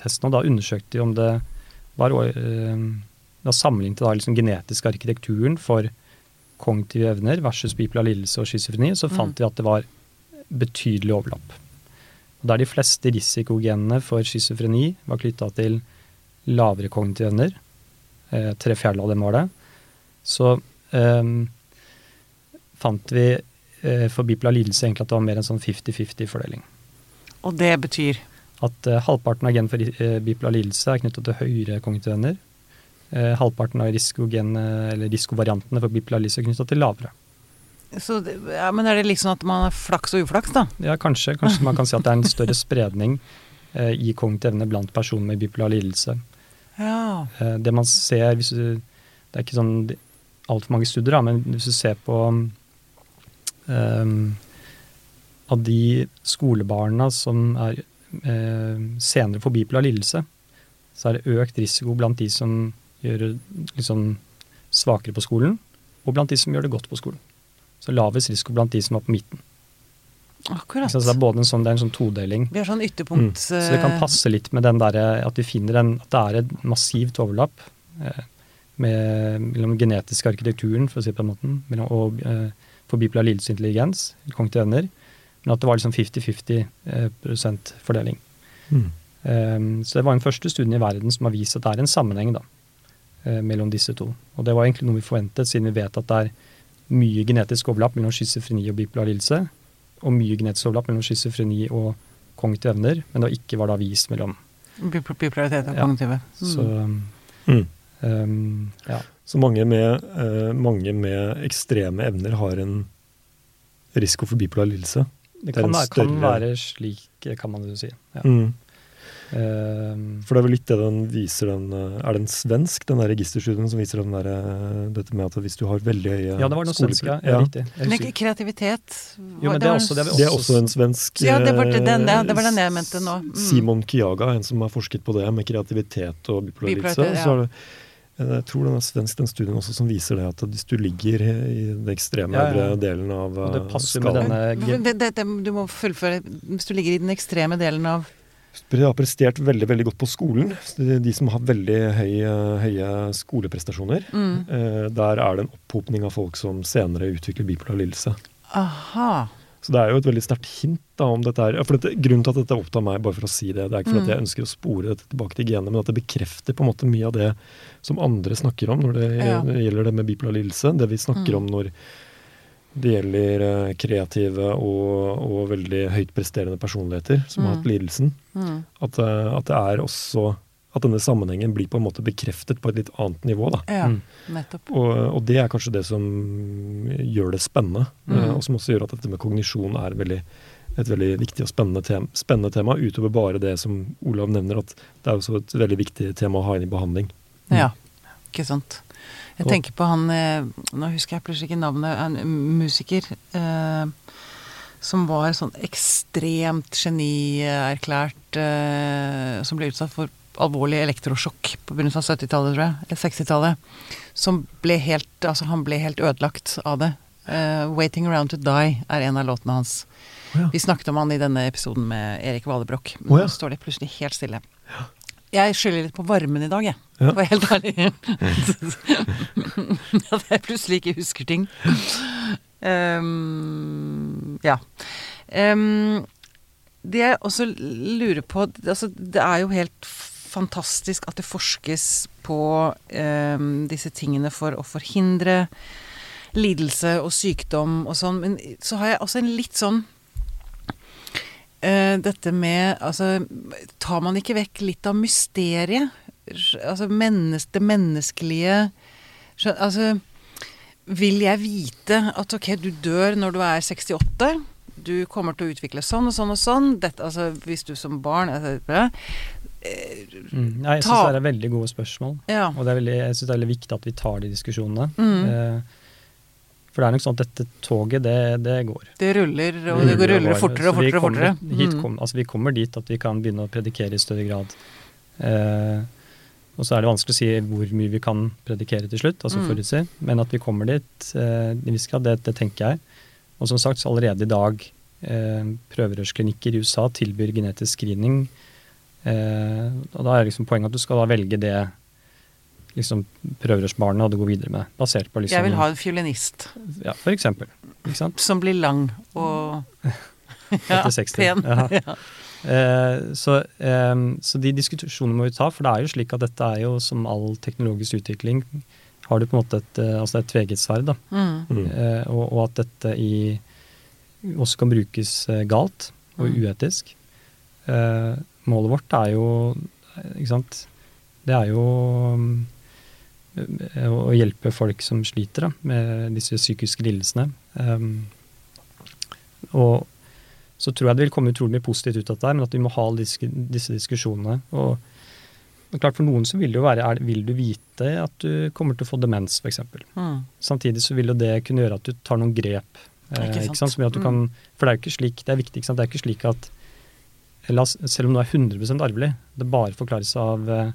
testene. og Da undersøkte vi om det var eh, Da sammenlignet da liksom genetisk arkitekturen for kognitive evner versus bipolar lidelse og schizofreni, så fant vi at det var betydelig overlapp. Der de fleste risikogenene for schizofreni var knytta til lavere kognitive evner, eh, tre fjerdedeler av dem var det, så eh, fant vi eh, for bipolar lidelse egentlig at det var mer en sånn 50-50-fordeling. Og det betyr At eh, halvparten av gen for eh, bipolar lidelse er knytta til høyere kognitive evner. Eh, halvparten av risikovariantene for bipolar lidelse er knytta til lavere. Så, ja, Men er det liksom at man har flaks og uflaks, da? Ja, kanskje. Kanskje man kan si at det er en større spredning eh, i kognitiv evne blant personer med bipolar lidelse. Ja. Eh, det man ser hvis du, Det er ikke sånn altfor mange studier, da, men hvis du ser på um, Av de skolebarna som er eh, senere får bipolar lidelse, så er det økt risiko blant de som gjør liksom svakere på skolen, og blant de som gjør det godt på skolen. Så lavest risiko blant de som er på midten. Akkurat. Så det er både en sånn, det er en sånn todeling. Vi har sånn ytterpunkt Mm. Så det kan passe litt med den der, at vi finner en, at det er et massivt overlapp eh, med, mellom den genetiske arkitekturen, for å si det på den måten, mellom, og eh, for bipolar lidelse og intelligens, kognitive evner, men at det var liksom 50-50 eh, prosent fordeling. Mm. Um, så det var den første studien i verden som har vist at det er en sammenheng da, eh, mellom disse to. Og det var egentlig noe vi forventet, siden vi vet at det er mye genetisk overlapp mellom schizofreni og bipolar lidelse, og mye genetisk overlapp mellom schizofreni og kognitive evner, men det ikke var da vist mellom. Bipolaritet og kognitive. Ja, Så Mm. um, ja. Så mange med, uh, mange med ekstreme evner har en risiko for bipolar lidelse. Det Det er kan, en være- kan være slik, kan man jo si. Ja. Mm. Um, For det er vel litt det den viser, den eh, Er det en svensk, den der registerstudien som viser den der, eh, dette med at hvis du har veldig høye ja, det var noe svensk, ja. ja. Riktig. Men kreativitet Jo, men det er også- det er Det er også en svensk Ja, det var det- den- eh, det var den jeg mente nå. Mm. Simon Kiaga, en som har forsket på det med kreativitet og bipolar. Bipolaritet, ja. Eh, jeg tror den er svensk, den studien også, som viser det at hvis du ligger i den ekstreme Ja, ja. delen av eh, skalaen. denne du må fullføre Hvis du ligger i den ekstreme delen av har prestert veldig veldig godt på skolen. De, som har veldig høye, høye skoleprestasjoner. mm. Eh, der er det en opphopning av folk som senere utvikler bipolar lidelse. Aha. Så det er jo et veldig sterkt hint da om dette her. For dette, grunnen til at dette opptar meg, bare for å si det, det er ikke fordi Mm. jeg ønsker å spore dette tilbake til genene, men at det bekrefter på en måte mye av det som andre snakker om når det Ja. gjelder det med bipolar lidelse. Det vi snakker Mm. om når det gjelder eh, kreative og, og veldig høyt presterende personligheter som har Mm. hatt lidelsen. Mm. At, eh, at det er også at denne sammenhengen blir på en måte bekreftet på et litt annet nivå. da. Ja, Mm. nettopp. Og, og det er kanskje det som gjør det spennende, Mm. eh, og som også gjør at dette med kognisjon er veldig, et veldig viktig og spennende tema, spennende tema, utover bare det som Olav nevner, at det er også et veldig viktig tema å ha inn i behandling. Ja. Ikke sant. Jeg tenker på han eh, Nå husker jeg plutselig ikke navnet. En musiker eh, som var sånn ekstremt genierklært eh, Som ble utsatt for alvorlig elektrosjokk på begynnelsen av 70-tallet, tror jeg. Eller 60-tallet. Som ble helt Altså, han ble helt ødelagt av det. Eh, 'Waiting Around To Die' er en av låtene hans. Oh, ja. Vi snakket om han i denne episoden med Erik Valebrokk. Å ja. Nå står det plutselig helt stille. Jeg skylder litt på varmen i dag, jeg. Ja. For helt ærlig. At jeg plutselig ikke husker ting. Um, ja. Um, det jeg også lurer på altså, Det er jo helt fantastisk at det forskes på um, disse tingene for å forhindre lidelse og sykdom og sånn, men så har jeg også en litt sånn eh, dette med Altså, tar man ikke vekk litt av mysteriet? Altså mennes, det menneskelige Altså, vil jeg vite at ok, du dør når du er 68? Du kommer til å utvikle sånn og sånn og sånn. Dette, altså, hvis du som barn altså, eh, Mm. Jeg syns det er veldig gode spørsmål. Ja. Og det er veldig, jeg syns det er veldig viktig at vi tar de diskusjonene. Mm. Eh, for det er nok sånn at dette toget, det, det går. Det ruller, og det går ruller fortere og vi fortere og kommer fortere. Hit Mm. kom, altså vi kommer dit at vi kan begynne å predikere i større grad. Eh, og så er det vanskelig å si hvor mye vi kan predikere til slutt, altså Mm. forutsi, men at vi kommer dit eh, i viss grad, det, det tenker jeg. Og som sagt, allerede i dag eh, prøverørsklinikker i USA tilbyr genetisk screening. Eh, og da er liksom poenget at du skal da velge det liksom prøverørsbarnet hadde gått videre med, basert på liksom Jeg vil ha en fiolinist Ja, for eksempel. Ikke sant? som blir lang og Etter 60. pen. Ja. Ja. Eh, så, eh, så de diskusjonene må vi ta, for det er jo slik at dette er jo som all teknologisk utvikling, har du på en måte et, eh, altså et tveget sverd, da. Mm. Mm. Eh, og, og at dette i, også kan brukes eh, galt og Mm. uetisk. Eh, målet vårt er jo, ikke sant, det er jo mm, å hjelpe folk som sliter da, med disse psykiske lidelsene. Um, og så tror jeg det vil komme utrolig mye positivt ut av dette, men at vi må ha disse, disse diskusjonene. Og, klart For noen så vil det jo være er, Vil du vite at du kommer til å få demens, f.eks. Mm. Samtidig så vil jo det kunne gjøre at du tar noen grep. Eh, Ikke sant. Som gjør at du Mm. kan, for det er jo ikke slik, det er viktig, ikke sant? det er ikke slik at selv om noe er 100% arvelig, det bare forklares av eh,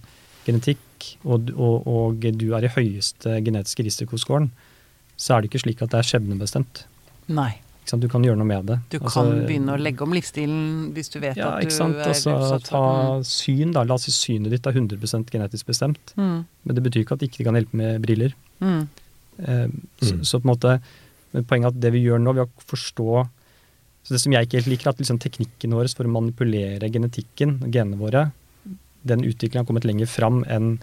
genetikk, og, og, og du er i høyeste genetiske risikoscoren, så er det ikke slik at det er skjebnebestemt. Nei. Ikke sant? Du kan gjøre noe med det. Du Altså, kan begynne å legge om livsstilen hvis du vet ja, at du ikke sant? er Altså, utsatt ta for syn, da. La oss si synet ditt er 100% genetisk bestemt. mm. Men det betyr ikke at det ikke kan hjelpe med briller. Mm. Eh, så, Mm. så på en måte men Poenget er at det vi gjør nå, ved å forstå så Det som jeg ikke helt liker, er at liksom teknikken vår for å manipulere genetikken, genene våre, den utviklingen har kommet lenger fram enn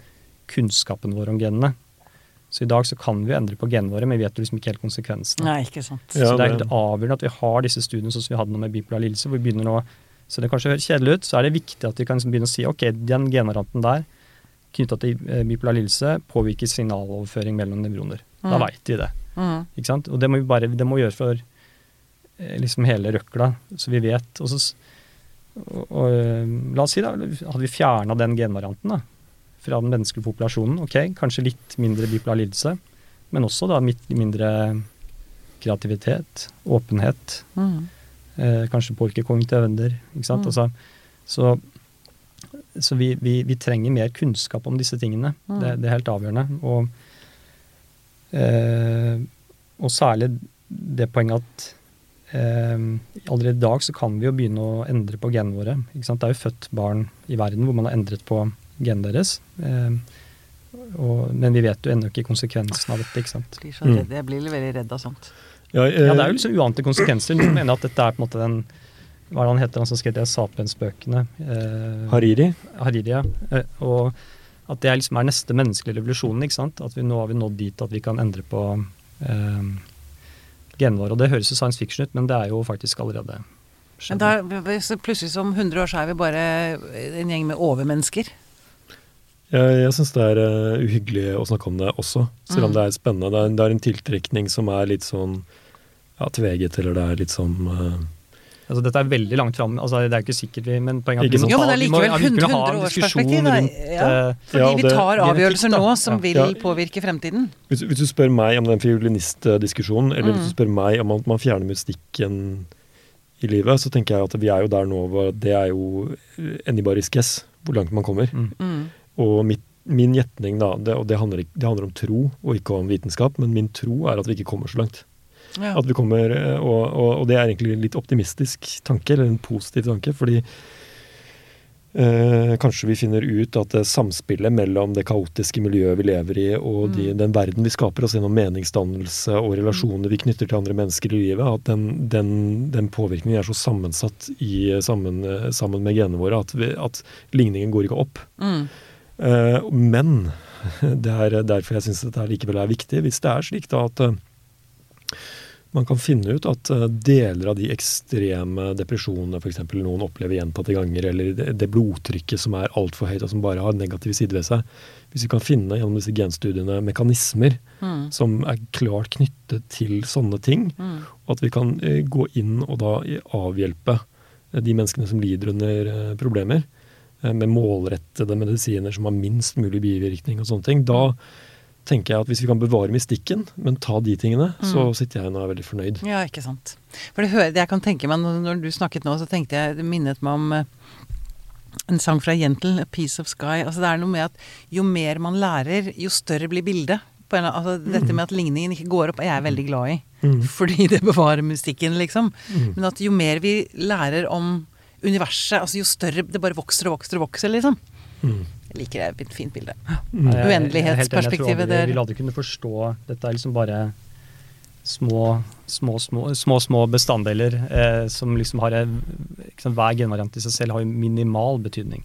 kunnskapen vår om genene. Så i dag så kan vi endre på genene våre, men vi vet liksom ikke helt konsekvensene. Nei, ikke sant. Ja, så det er helt avgjørende at vi har disse studiene sånn som vi hadde nå med bipolar lidelse, hvor vi begynner nå Så det kanskje høres kjedelig ut, så er det viktig at vi kan liksom begynne å si ok, den genvarianten der knytta til eh, bipolar lidelse påvirker signaloverføring mellom nevroner. Da Mm. veit vi det. Mm. Ikke sant? Og det må vi bare det må vi gjøre for eh, liksom hele røkla, så vi vet. Og så, og, og, eh, la oss si da, hadde vi fjerna den genvarianten da, fra den menneskelige populasjonen, ok, kanskje litt mindre bipolar lidelse, men også da mindre kreativitet, åpenhet, Mm. eh, kanskje påvirke kognitive evner. Ikke sant? Mm. Altså, så så vi, vi, vi trenger mer kunnskap om disse tingene. Mm. Det, det er helt avgjørende. Og, eh, og særlig det poenget at allerede i dag så kan vi jo begynne å endre på genene våre. Ikke sant? Det er jo født barn i verden hvor man har endret på genene deres. Eh, og, men vi vet jo ennå ikke konsekvensen av dette. ikke sant? Blir så redd. Jeg blir veldig redd av sånt. Ja, eh, Ja, det er jo liksom uante konsekvenser. Noen mener at dette er på en måte den Hva er det han heter, han som skrev de Sapiens-bøkene? Eh, Hariri. Hariri, ja. Eh, og at det er liksom er neste menneskelige revolusjonen. ikke sant? At vi nå har vi nådd dit at vi kan endre på eh, genene våre. Og det høres jo science fiction ut, men det er jo faktisk allerede Men skjedd. da, plutselig som 100 år så er vi bare en gjeng med overmennesker. Jeg, jeg syns det er eh, uhyggelig å snakke om det også, selv om Mm. det er spennende. Det er, det er en tiltrekning som er litt sånn ja, tveget, eller det er litt sånn eh, Altså, dette er veldig langt fram. Altså, det er jo ikke sikkert vi Men poenget er at vi må? Jo, men ta- det er vi må- ja, vi kunne ha 100 en diskusjon perspektiv, rundt, Ja. eh, Fordi Ja, vi tar avgjørelser nå som Ja. vil påvirke fremtiden. Hvis, hvis du spør meg om den fiolinistdiskusjonen, eller hvis Mm. du spør meg om at man fjerner mystikken i livet, så tenker jeg at vi er jo der nå hvor det er jo anybody's guess hvor langt man kommer. Mm. Mm. Og mitt, min gjetning, da, det, og det handler, det handler om tro og ikke om vitenskap, men min tro er at vi ikke kommer så langt. Ja. At vi kommer, eh, og, og, og det er egentlig en litt optimistisk tanke, eller en positiv tanke, fordi eh, kanskje vi finner ut at det samspillet mellom det kaotiske miljøet vi lever i, og de, Mm. den verden vi skaper oss gjennom meningsdannelse og relasjoner vi knytter til andre mennesker i livet, at den, den, den påvirkningen er så sammensatt i, sammen, eh, sammen med genene våre at, vi, at ligningen går ikke opp. Mm. Eh, men det er derfor jeg syns dette likevel er viktig. Hvis det er slik da at eh, man kan finne ut at eh, deler av de ekstreme depresjonene f.eks. noen opplever gjentatte ganger, eller det, blodtrykket som er altfor høyt og som bare har negative sider ved seg Hvis vi kan finne gjennom disse genstudiene mekanismer Mm. som er klart knyttet til sånne ting, Mm. og at vi kan eh, gå inn og da avhjelpe eh, de menneskene som lider under problemer, med målrettede medisiner som har minst mulig bivirkning og sånne ting, da tenker jeg at hvis vi kan bevare mystikken, men ta de tingene, så sitter jeg igjen og er veldig fornøyd. Ja, ikke sant. For det jeg kan tenke meg, når- du snakket nå, så tenkte jeg, det minnet meg om eh, en sang fra Jentel, 'A Piece of Sky'. Altså Det er noe med at jo mer man lærer, jo større blir bildet. På en, altså Dette med at ligningen ikke går opp, er jeg veldig glad i. Mm. Fordi det bevarer mystikken, liksom. Mm. Men at jo mer vi lærer om universet, altså jo større Det bare vokser og vokser og vokser, liksom. Mm. Jeg liker det. Et fint bilde. Er Uendelighetsperspektivet der. Vi vil aldri kunne forstå Dette er liksom bare små, små, små, små, små bestanddeler eh, som liksom har liksom, Hver genvariant i seg selv har jo minimal betydning.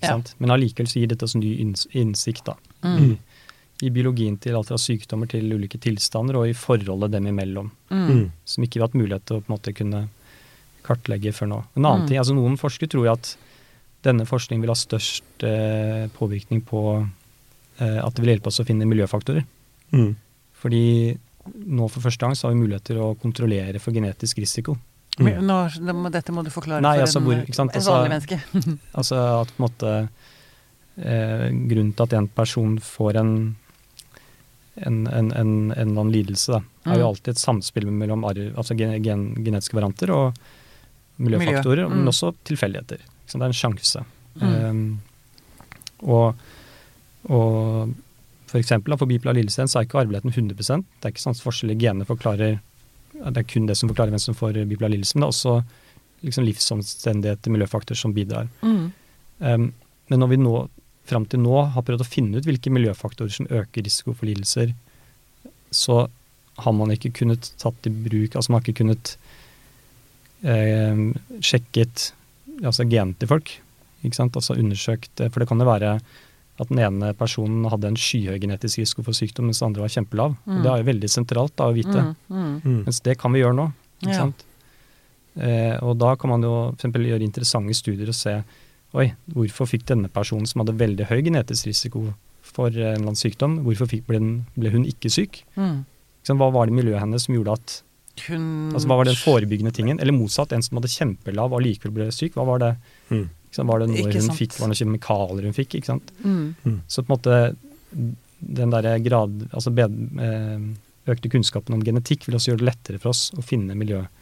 Ja. sant? Men allikevel så gir dette så ny innsikt da, Mm. i, i biologien til alt fra sykdommer til ulike tilstander, og i forholdet dem imellom. Mm. Mm. Som ikke vi har hatt mulighet til å på en måte kunne kartlegge før nå. En annen Mm. ting, altså Noen forskere tror jo at denne forskningen vil ha størst eh, påvirkning på eh, at det vil hjelpe oss å finne miljøfaktorer. Mm. Fordi nå for første gang så har vi mulighet til å kontrollere for genetisk risiko. Mm. Nå, det må, dette må du forklare Nei, for altså en, hvor- ikke sant, en altså- vanlig menneske. Altså at på en måte eh, Grunnen til at en person får en en, en, en, en eller annen lidelse, da, er jo Mm. alltid et samspill mellom arv, altså gen, gen, genetiske varianter og Miljø. miljøfaktorer, Mm. men også tilfeldigheter. Sant? Det er en sjanse. Mm. Um, og, og for eksempel for bipolar lidelse så er ikke arveligheten 100 Det er ikke sånn at forskjellige gener forklarer Det er kun det som forklarer hvem som får bipolar lidelse, men det er også liksom livsomstendigheter, miljøfaktorer, som bidrar. Mm. Um, men når vi nå, fram til nå har prøvd å finne ut hvilke miljøfaktorer som øker risiko for lidelser, så har man ikke kunnet tatt i bruk Altså man har ikke kunnet eh, sjekket altså genene til folk. Ikke sant? Altså undersøkt eh, For det kan jo være at den ene personen hadde en skyhøy genetisk risiko for sykdom, mens den andre var kjempelav. Mm. Det er jo veldig sentralt da, å vite. Mm. Mm. Mm. Mens det kan vi gjøre nå. Ikke Ja. sant? Eh, og da kan man jo for eksempel gjøre interessante studier og se Oi, hvorfor fikk denne personen som hadde veldig høy genetisk risiko for en eller annen sykdom, hvorfor fikk, ble, den, ble hun ikke syk? Mm. Ikke sant? Hva var det i miljøet hennes som gjorde at Hun altså Hva var den forebyggende tingen? Eller motsatt, en som hadde kjempelav og likevel ble syk. Hva var det? Mm. Var det noe Ikke hun sant. fikk, var det noen kjemikalier hun fikk? ikke sant? mm. Så på en måte den derre grad, altså bed, eh, økte kunnskapen om genetikk vil også gjøre det lettere for oss å finne miljøfaktorer.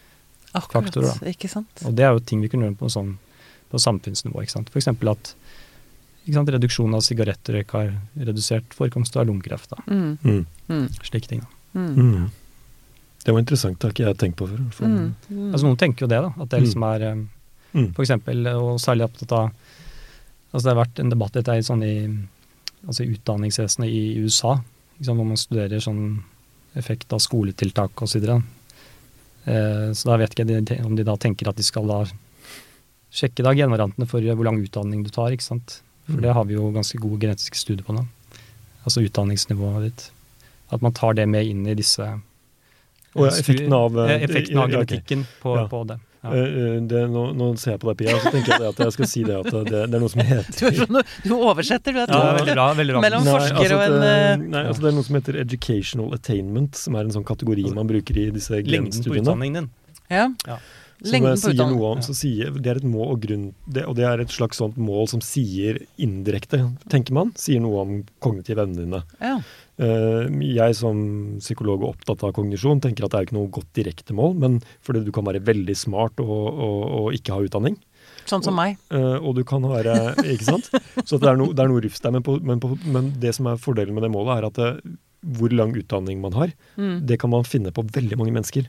Akkurat, ikke sant? Og det er jo ting vi kunne gjøre på, sånn, på samfunnsnivå. ikke sant? F.eks. at ikke sant, reduksjon av sigarettrøyk har redusert forekomst av lungekreft. Mm. Mm. Mm. Slike ting. da. Mm. Mm. Det var interessant, det har ikke jeg tenkt på før. For, Mm. Mm. Altså Noen tenker jo det, da. At det liksom er eh, Mm. For eksempel, og særlig opptatt av altså Det har vært en debatt dette er sånn i, altså utdanningsvesenet i USA, liksom, hvor man studerer sånn effekt av skoletiltak osv. Så, eh, så da vet ikke jeg om de da tenker at de skal da sjekke da genvariantene for hvor lang utdanning du tar. ikke sant? For Mm. det har vi jo ganske gode genetiske studier på nå. Altså utdanningsnivået ditt. At man tar det med inn i disse Og ja, effekten av, eh, Effekten av ja, genetikken på, Ja. på det. Ja. Eh, eh, det, nå, nå ser jeg på deg, Pia, så tenker jeg at jeg skal si det at det, det er noe som Du, er heter sånn, du oversetter, du. Er Ja, veldig bra. veldig bra. Mellom forsker og en, nei, altså det er noe som heter educational attainment, som er en sånn kategori man bruker i disse Lengden på genstudiene. utdanningen din. Ja. Som jeg sier noe om, så sier, Det er et mål og grunn, det, og det er et slags sånt mål som sier indirekte, tenker man, sier noe om kognitive evnene dine. Ja. Eh, jeg som psykolog og opptatt av kognisjon tenker at det er ikke noe godt direkte mål, men fordi du kan være veldig smart og, og, og ikke ha utdanning. Sånn som meg. Eh, og du kan være Ikke sant? Så det er det er noe rufs der. Men, på, men, på, men det som er fordelen med det målet, er at det, hvor lang utdanning man har, Mm. det kan man finne på veldig mange mennesker.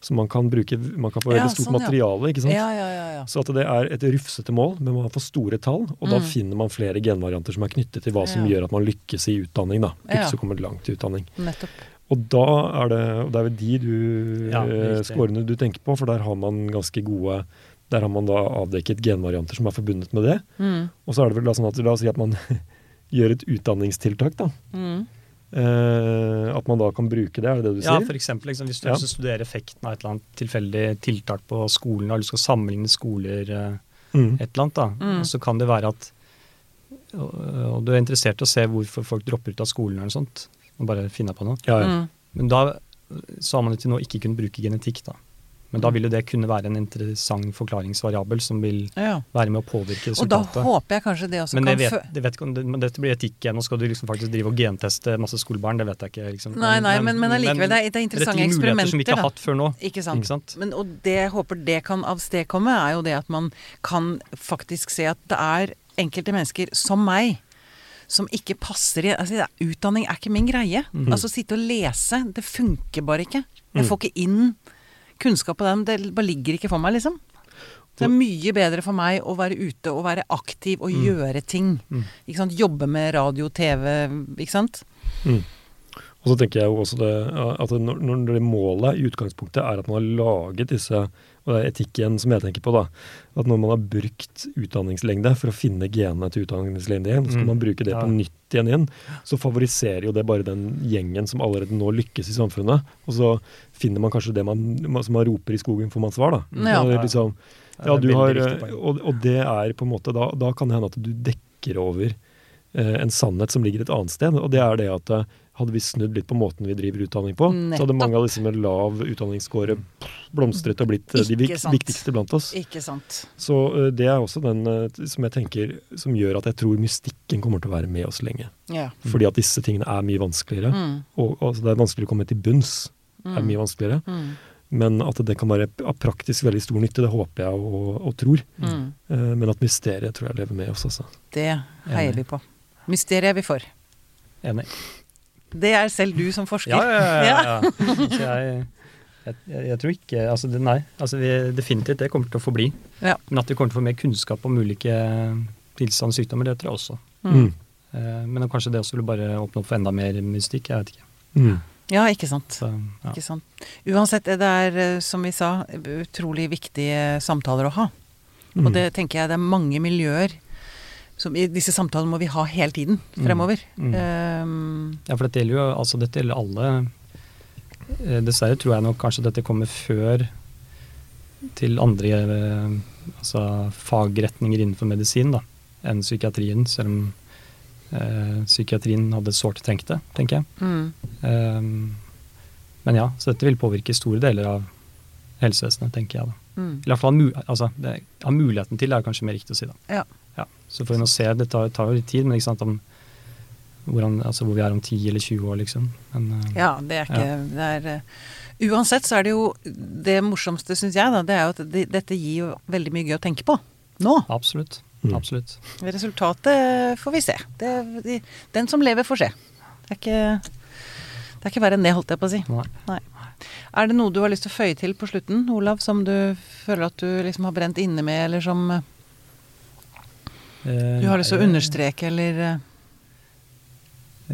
Så man kan bruke Man kan få Ja, veldig stort sånn, ja. materiale. ikke sant? Ja, ja, ja. ja. Så at det er et rufsete mål, men man får store tall. Og da Mm. finner man flere genvarianter som er knyttet til hva som gjør at man lykkes i utdanning. da. Ja. Lykkes å komme langt i utdanning. Nettopp. Og da er det, og det er vel de du, Ja, eh, scorene du tenker på, for der har man ganske gode Der har man da avdekket genvarianter som er forbundet med det. Mm. Og så er det vel da sånn at la oss si at man gjør et utdanningstiltak, da. Mm. Eh, at man da kan bruke det, er det det du Ja, sier? for eksempel, liksom, Hvis du Ja. studerer effekten av et eller annet tilfeldig tiltak på skolen, og du skal sammenligne skoler eh, Mm. et eller annet, da, Mm. så kan det være at og, og du er interessert i å se hvorfor folk dropper ut av skolen eller noe sånt, og bare finne på noe. Ja, ja. Mm. Men da så har man jo til nå ikke kunnet bruke genetikk, da. Men da vil jo det kunne være en interessant forklaringsvariabel som vil Ja. være med å påvirke resultatet. Og da håper jeg kanskje det også Men kan det fø... vet, det vet, ikke om det, men dette blir etikk igjen, og skal du liksom faktisk drive og genteste masse skolebarn, det vet jeg ikke. Liksom. Nei, nei, men, men allikevel, det er, er interessante Dette gir muligheter som vi eksperimenter, ikke har da. hatt før nå. Ikke sant? Ikke sant? Men, og det jeg håper det kan avstedkomme, er jo det at man kan faktisk se at det er enkelte mennesker som meg som ikke passer i altså, Utdanning er ikke min greie. Mm. Altså sitte og lese, det funker bare ikke. Jeg Mm. får ikke inn kunnskap på den. Det bare ligger ikke for meg, liksom. Det er mye bedre for meg å være ute og være aktiv og gjøre ting. Mm. Ikke sant? Jobbe med radio, TV, ikke sant. Mm. Og så tenker jeg jo også det, at når, når det målet i utgangspunktet er at man har laget disse Og det er etikken som jeg tenker på, da. At når man har brukt utdanningslengde for å finne genene til utdanningslengde igjen, så skal Mm. man bruke det på nytt igjen igjen, så favoriserer jo det bare den gjengen som allerede nå lykkes i samfunnet. Og så finner man kanskje det man, som man roper i skogen får man svar, da. Ja. Og det liksom, ja, du har, og, og det er på en måte Da, da kan det hende at du dekker over eh, en sannhet som ligger et annet sted. Og det er det at eh, hadde vi snudd litt på måten vi driver utdanning på, så hadde mange av disse med lav utdanningsscore blomstret og blitt eh, de Ikke vik sant. viktigste blant oss. Ikke sant. Så eh, det er også den som jeg tenker som gjør at jeg tror mystikken kommer til å være med oss lenge. Ja. Fordi at disse tingene er mye vanskeligere. Mm. Og, og altså, det er vanskeligere å komme til bunns. Er mye vanskeligere. Mm. Men at det kan være av praktisk veldig stor nytte, det håper jeg og, og tror. Mm. Eh, Men at mysteriet tror jeg lever med oss, altså. Det heier vi på. Mysteriet er vi for. Enig. Det er selv du som forsker. Ja, ja, ja. ja, ja. Så jeg, jeg, jeg, tror ikke Altså, det, nei. Altså, vi, definitivt, det kommer til å forbli. Ja. Men at vi kommer til å få mer kunnskap om ulike tilstandssykdommer, og sykdommer, det tror jeg også. Mm. Eh, Men kanskje det også vil bare åpne opp for enda mer mystikk. Jeg vet ikke. Mm. Ja, ikke sant. Så, ja. Ikke sant. Uansett, det er, eh, som vi sa, utrolig viktige samtaler å ha. Mm. Og det tenker jeg det er mange miljøer som i disse samtalene må vi ha hele tiden fremover. Mm. Um, Ja, for dette gjelder jo altså dette gjelder alle. Eh, Dessverre tror jeg nok kanskje dette kommer før til andre eh, altså fagretninger innenfor medisin da, enn psykiatrien, selv om psykiatrien hadde sårt trengt det, tenker jeg. mm, Eh, men ja, så dette vil påvirke store deler av helsevesenet, tenker jeg. da. mm. I hvert fall ha mu altså, det, ha muligheten til, er kanskje mer riktig å si. da. Ja. Ja, så får vi nå se, det tar, tar jo litt tid, men ikke sant, om hvordan, altså hvor vi er om 10 eller 20 år, liksom. Men, eh, Ja, det er ikke det er, eh, Uansett så er det jo Det morsomste, syns jeg, da, det er jo at det, dette gir jo veldig mye gøy å tenke på. Nå. Absolutt. Mm. Absolutt. Resultatet får vi se. Det, de, den som lever, får se. Det er ikke det er ikke verre enn det, holdt jeg på å si. Nei. Er det noe du har lyst til å føye til på slutten, Olav, som du føler at du liksom har brent inne med, eller som eh, Eh, du har lyst til å understreke, eller eh,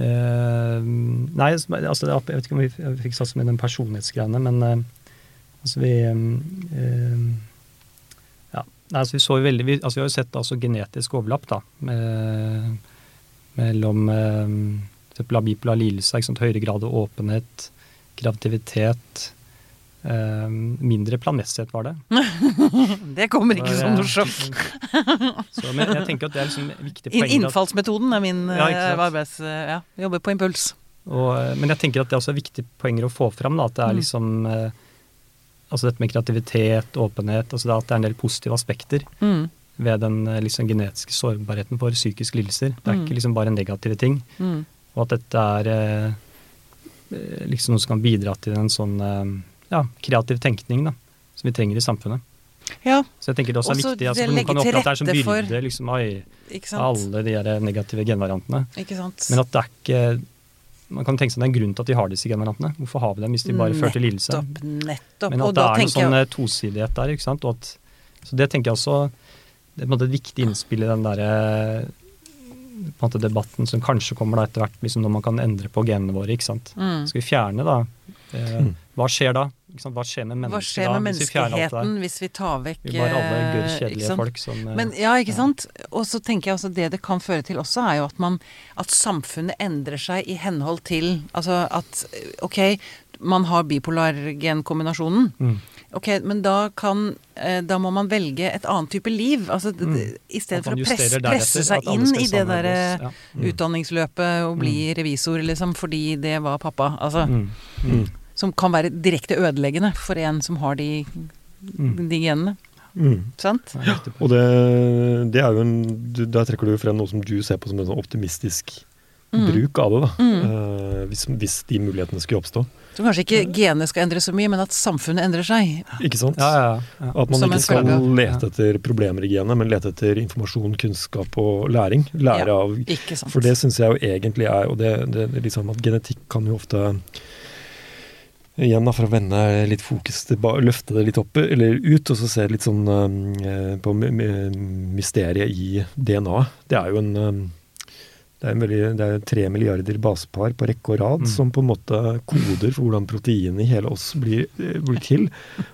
eh, Nei, altså, jeg vet ikke om vi fikk satt med den personlighetsgreiene, men eh, altså vi eh, nei, altså vi så veldig Vi, altså, vi har jo sett altså, genetisk overlapp da, med, mellom eh, bipolar lidelse, ikke sant, høyere grad av åpenhet, kreativitet eh, Mindre planettsett var det. Det kommer ikke som noe sjokk. Så, men jeg tenker at det er liksom viktig poeng. innfallsmetoden er min Ja, eh, arbeids... eh, Ja, jobber på impuls. Og, eh, men jeg tenker at det er også viktige poenger å få fram. Da, at det er Mm. liksom eh, altså dette med kreativitet, åpenhet, altså det at det er en del positive aspekter Mm. ved den eh, liksom, genetiske sårbarheten for psykiske lidelser. Det er Mm. ikke liksom bare negative ting. Mm. Og at dette er eh, eh, liksom noe som kan bidra til en sånn eh, ja, kreativ tenkning da, som vi trenger i samfunnet. Ja, Så jeg tenker det også er Også viktig. Altså, noen kan oppfatte det er som byrde, liksom, av alle de negative genvariantene. Men at det er ikke Man kan tenke seg det er en grunn til at de har disse generantene. Hvorfor har vi dem hvis de bare fører til lidelse? Nettopp, nettopp. Men at det er en sånn jeg eh, tosidighet der. ikke sant? Og at, så det tenker jeg også det er på en måte et viktig innspill i den der, på en måte debatten som kanskje kommer da etter hvert, liksom når man kan endre på genene våre. ikke sant? mm. Skal vi fjerne da? Eh, Mm. hva skjer da? Hva skjer med Hva mennesket skjer med menneskeheten hvis vi tar vekk Vi bare alle eh, gørr kjedelige folk som eh, Men ja, ikke ja. sant. Og så tenker jeg også det det kan føre til også, er jo at man At samfunnet endrer seg i henhold til Altså at ok, man har bipolargenkombinasjonen. mm. Ok, men da kan eh, Da må man velge et annet type liv. Altså Mm. i stedet for å presse, presse seg inn i det derre ja. Mm. utdanningsløpet og bli revisor, liksom, fordi det var pappa. Altså, Mm. Som kan være direkte ødeleggende for en som har de, Mm. de genene. Mm. Sant? Ja. Og det, det er jo en du, Der trekker du frem noe som du ser på som en sånn optimistisk Mm. bruk av det. da Mm. Eh, hvis, hvis de mulighetene skulle oppstå. Så kanskje ikke genene skal endre så mye, men at samfunnet endrer seg. Ikke sant? Ja, ja, ja. At man Som ikke skal lete etter problemer i genet, men lete etter informasjon, kunnskap og læring. Lære Ja. av Ikke sant. For det syns jeg jo egentlig er Og det, det, det er liksom at genetikk kan jo ofte Igjen da, for å vende litt fokus Løfte det litt opp eller ut, og så se litt sånn eh, på my- my- mysteriet i DNA. Det er jo en eh, det er, en veldig, det er tre milliarder basepar på rekke og rad Mm. som på en måte koder for hvordan proteinene i hele oss blir, eh, blir til.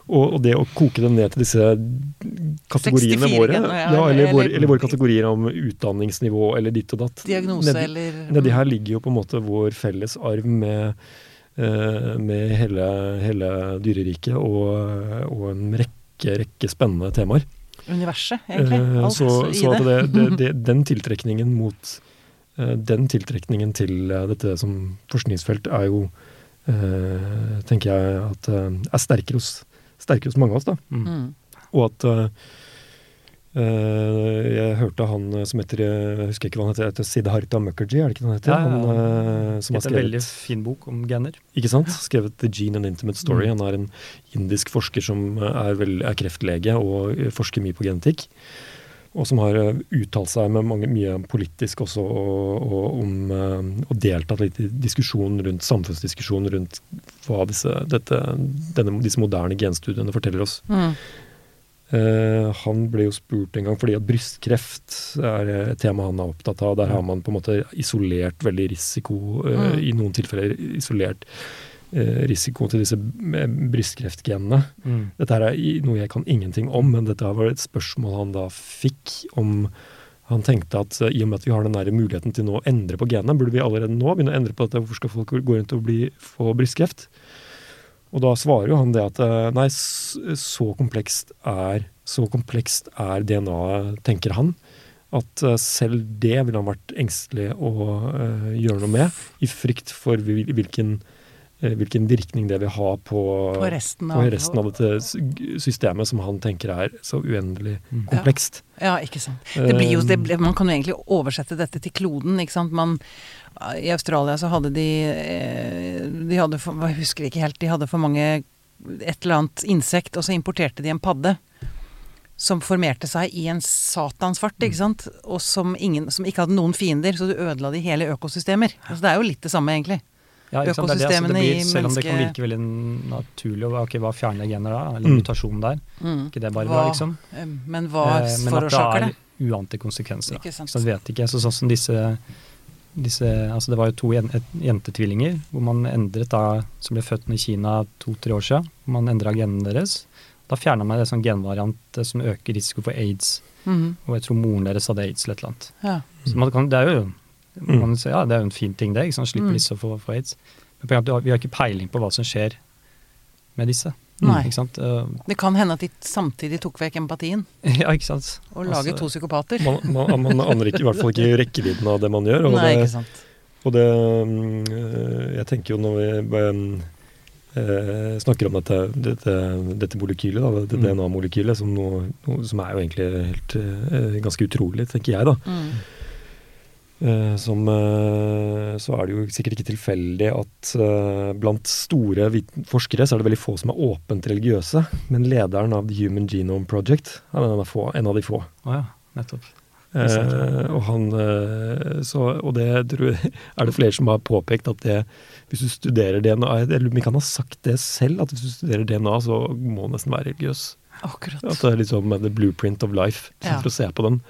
Og, og det å koke dem ned til disse kategoriene våre, ja, ja, eller, eller- våre, eller våre kategorier om utdanningsnivå eller ditt og datt. Diagnose Nedi- eller Nedi her ligger jo på en måte vår felles arv med, med hele, hele dyreriket og, og en rekke, rekke spennende temaer. universet, egentlig. Eh, Alt så, i så det. det, det, det, den tiltrekningen mot eh, Den tiltrekningen til eh, dette som forskningsfelt er jo eh, Tenker jeg at eh, er sterkere hos, sterkere hos mange av oss, da. Mm. Mm. Og at eh, eh, Jeg hørte han eh, som heter Jeg husker ikke hva han heter, heter Siddhartha Mukherjee, er det ikke det han heter? Ja, ja, ja. Han, eh, som har er en veldig fin bok om gener. ikke sant? skrevet The Gene and Intimate Story. Mm. Han er en indisk forsker som er, vel, er kreftlege og eh, forsker mye på genetikk. Og som har eh, uttalt seg med mange, mye politisk også, og, og, om, eh, og deltatt litt i diskusjonen rundt samfunnsdiskusjonen rundt hva disse, dette, denne, disse moderne genstudiene forteller oss. Mm. Eh, han ble jo spurt en gang fordi at brystkreft er et tema han er opptatt av. Der har man på en måte isolert veldig risiko, eh, Mm. i noen tilfeller isolert eh, risiko til disse eh, brystkreftgenene. Mm. Dette her er noe jeg kan ingenting om, men dette var et spørsmål han da fikk om han tenkte at eh, i og med at vi har den der muligheten til nå å endre på genene, burde vi allerede nå begynne å endre på dette? Hvorfor skal folk gå rundt og bli, få brystkreft? Og da svarer jo han det at eh, nei, så komplekst er, så komplekst er DNA, tenker han, at eh, selv det ville han vært engstelig å eh, gjøre noe med, i frykt for hvilken, hvilken virkning det vil ha på, På resten på av resten av dette systemet som han tenker er så uendelig Mm. komplekst. Ja, ikke sant. Det blir jo, det Eh, ble, man kan jo egentlig oversette dette til kloden. ikke sant? Man, I Australia så hadde de eh, De hadde for, Jeg husker ikke helt. De hadde for mange Et eller annet insekt, og så importerte de en padde. Som formerte seg i en satansfart, ikke sant. Og som, ingen, som ikke hadde noen fiender. Så du ødela de hele økosystemer. Altså, det er jo litt det samme, egentlig. Ja, ikke sant, det er det, altså, det blir, selv om det kan virke veldig naturlig ok, hva fjerner gener da, eller Mm. mutasjon der, Mm. ikke det bare Hva- bra, liksom? eh, Men hva Eh, men forårsaker det? det er uante konsekvenser. Ikke sant. Så vet ikke. Så sånn som disse, disse altså Det var jo to jentetvillinger hvor man endret da, som ble født i Kina to-tre år siden. Hvor man endra genene deres. Da fjerna man en sånn genvariant eh, som øker risiko for aids. Mhm. Og jeg tror moren deres hadde aids eller et eller annet. Ja. Så man kan, det er jo Mm. Man sier, ja, det er jo en fin ting, det. ikke sant? Slipper Mm. disse å få, få aids. Men vi har ikke peiling på hva som skjer med disse. Nei. Eh, Det kan hende at de samtidig tok vekk empatien ja, ikke sant. og laget to Altså- psykopater. Man, man, man aner ikke, i hvert fall ikke rekkevidden av det man gjør. Og Nei, det, ikke sant. Og det mm, øh, Jeg tenker jo når vi eh, snakker om dette, dette, dette molekylet, da, dette Mm. DNA-molekylet, som, som er jo egentlig helt, eh, ganske utrolig, tenker jeg, da. Mm. Eh, som, eh, så er det jo sikkert ikke tilfeldig at eh, blant store forskere så er det veldig få som er åpent religiøse. Men lederen av The Human Genome Project er en av, få, en av de få. Oh ja, nettopp. Eh, og, han, så, og det tror er det flere som har påpekt at det, hvis du studerer DNA eller Vi kan ha sagt det selv, at hvis du studerer DNA, så må du nesten være religiøs. Akkurat. At det er liksom the blueprint of life. Ja. For å se på den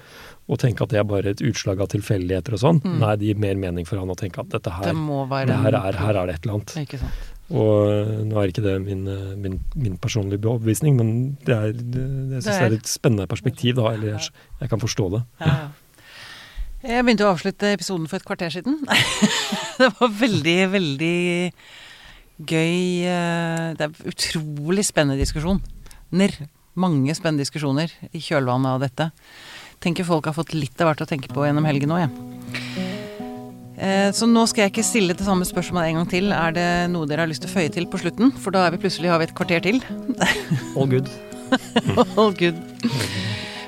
og tenke at det er bare et utslag av tilfeldigheter og sånn. Mm. Nei, det gir mer mening for han å tenke at dette Det her, må være det her, er, her er det et eller annet. Ikke sant. Og øh, nå er ikke det min, øh, min, min personlige overbevisning, men det er, det, jeg synes det er et spennende perspektiv, da. Eller jeg, jeg kan forstå det. Ja, ja. Jeg begynte å avslutte episoden for et kvarter siden. det var veldig, veldig gøy eh, Det er utrolig spennende diskusjoner. Mange spennende diskusjoner i kjølvannet av dette. Tenker folk har fått litt av hvert å tenke på gjennom helgen òg, jeg. Eh, Så nå skal jeg ikke stille det samme spørsmålet en gang til. Er det noe dere har lyst til å føye til på slutten? For da er vi plutselig har vi et kvarter til. All good. All good.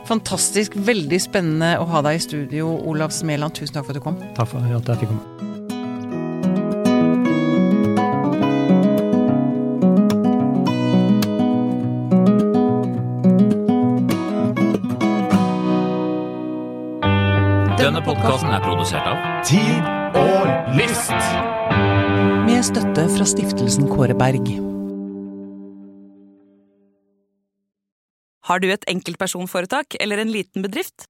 Fantastisk, veldig spennende å ha deg i studio, Olav Smeland. Tusen takk for at du kom. Takk for at jeg fikk komme. Denne podkasten er produsert av Tid og lyst. Med støtte fra stiftelsen Kåre Berg. Har du et enkeltpersonforetak eller en liten bedrift?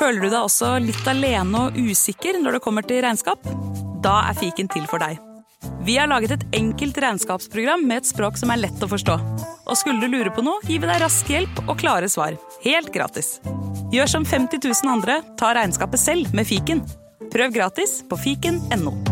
Føler du deg også litt alene og usikker når det kommer til regnskap? Da er fiken til for deg. Vi har laget et enkelt regnskapsprogram med et språk som er lett å forstå. Og skulle du lure på noe, gir vi deg rask hjelp og klare svar. Helt gratis. Gjør som 50 000 andre, ta regnskapet selv med fiken. Prøv gratis på fiken.no.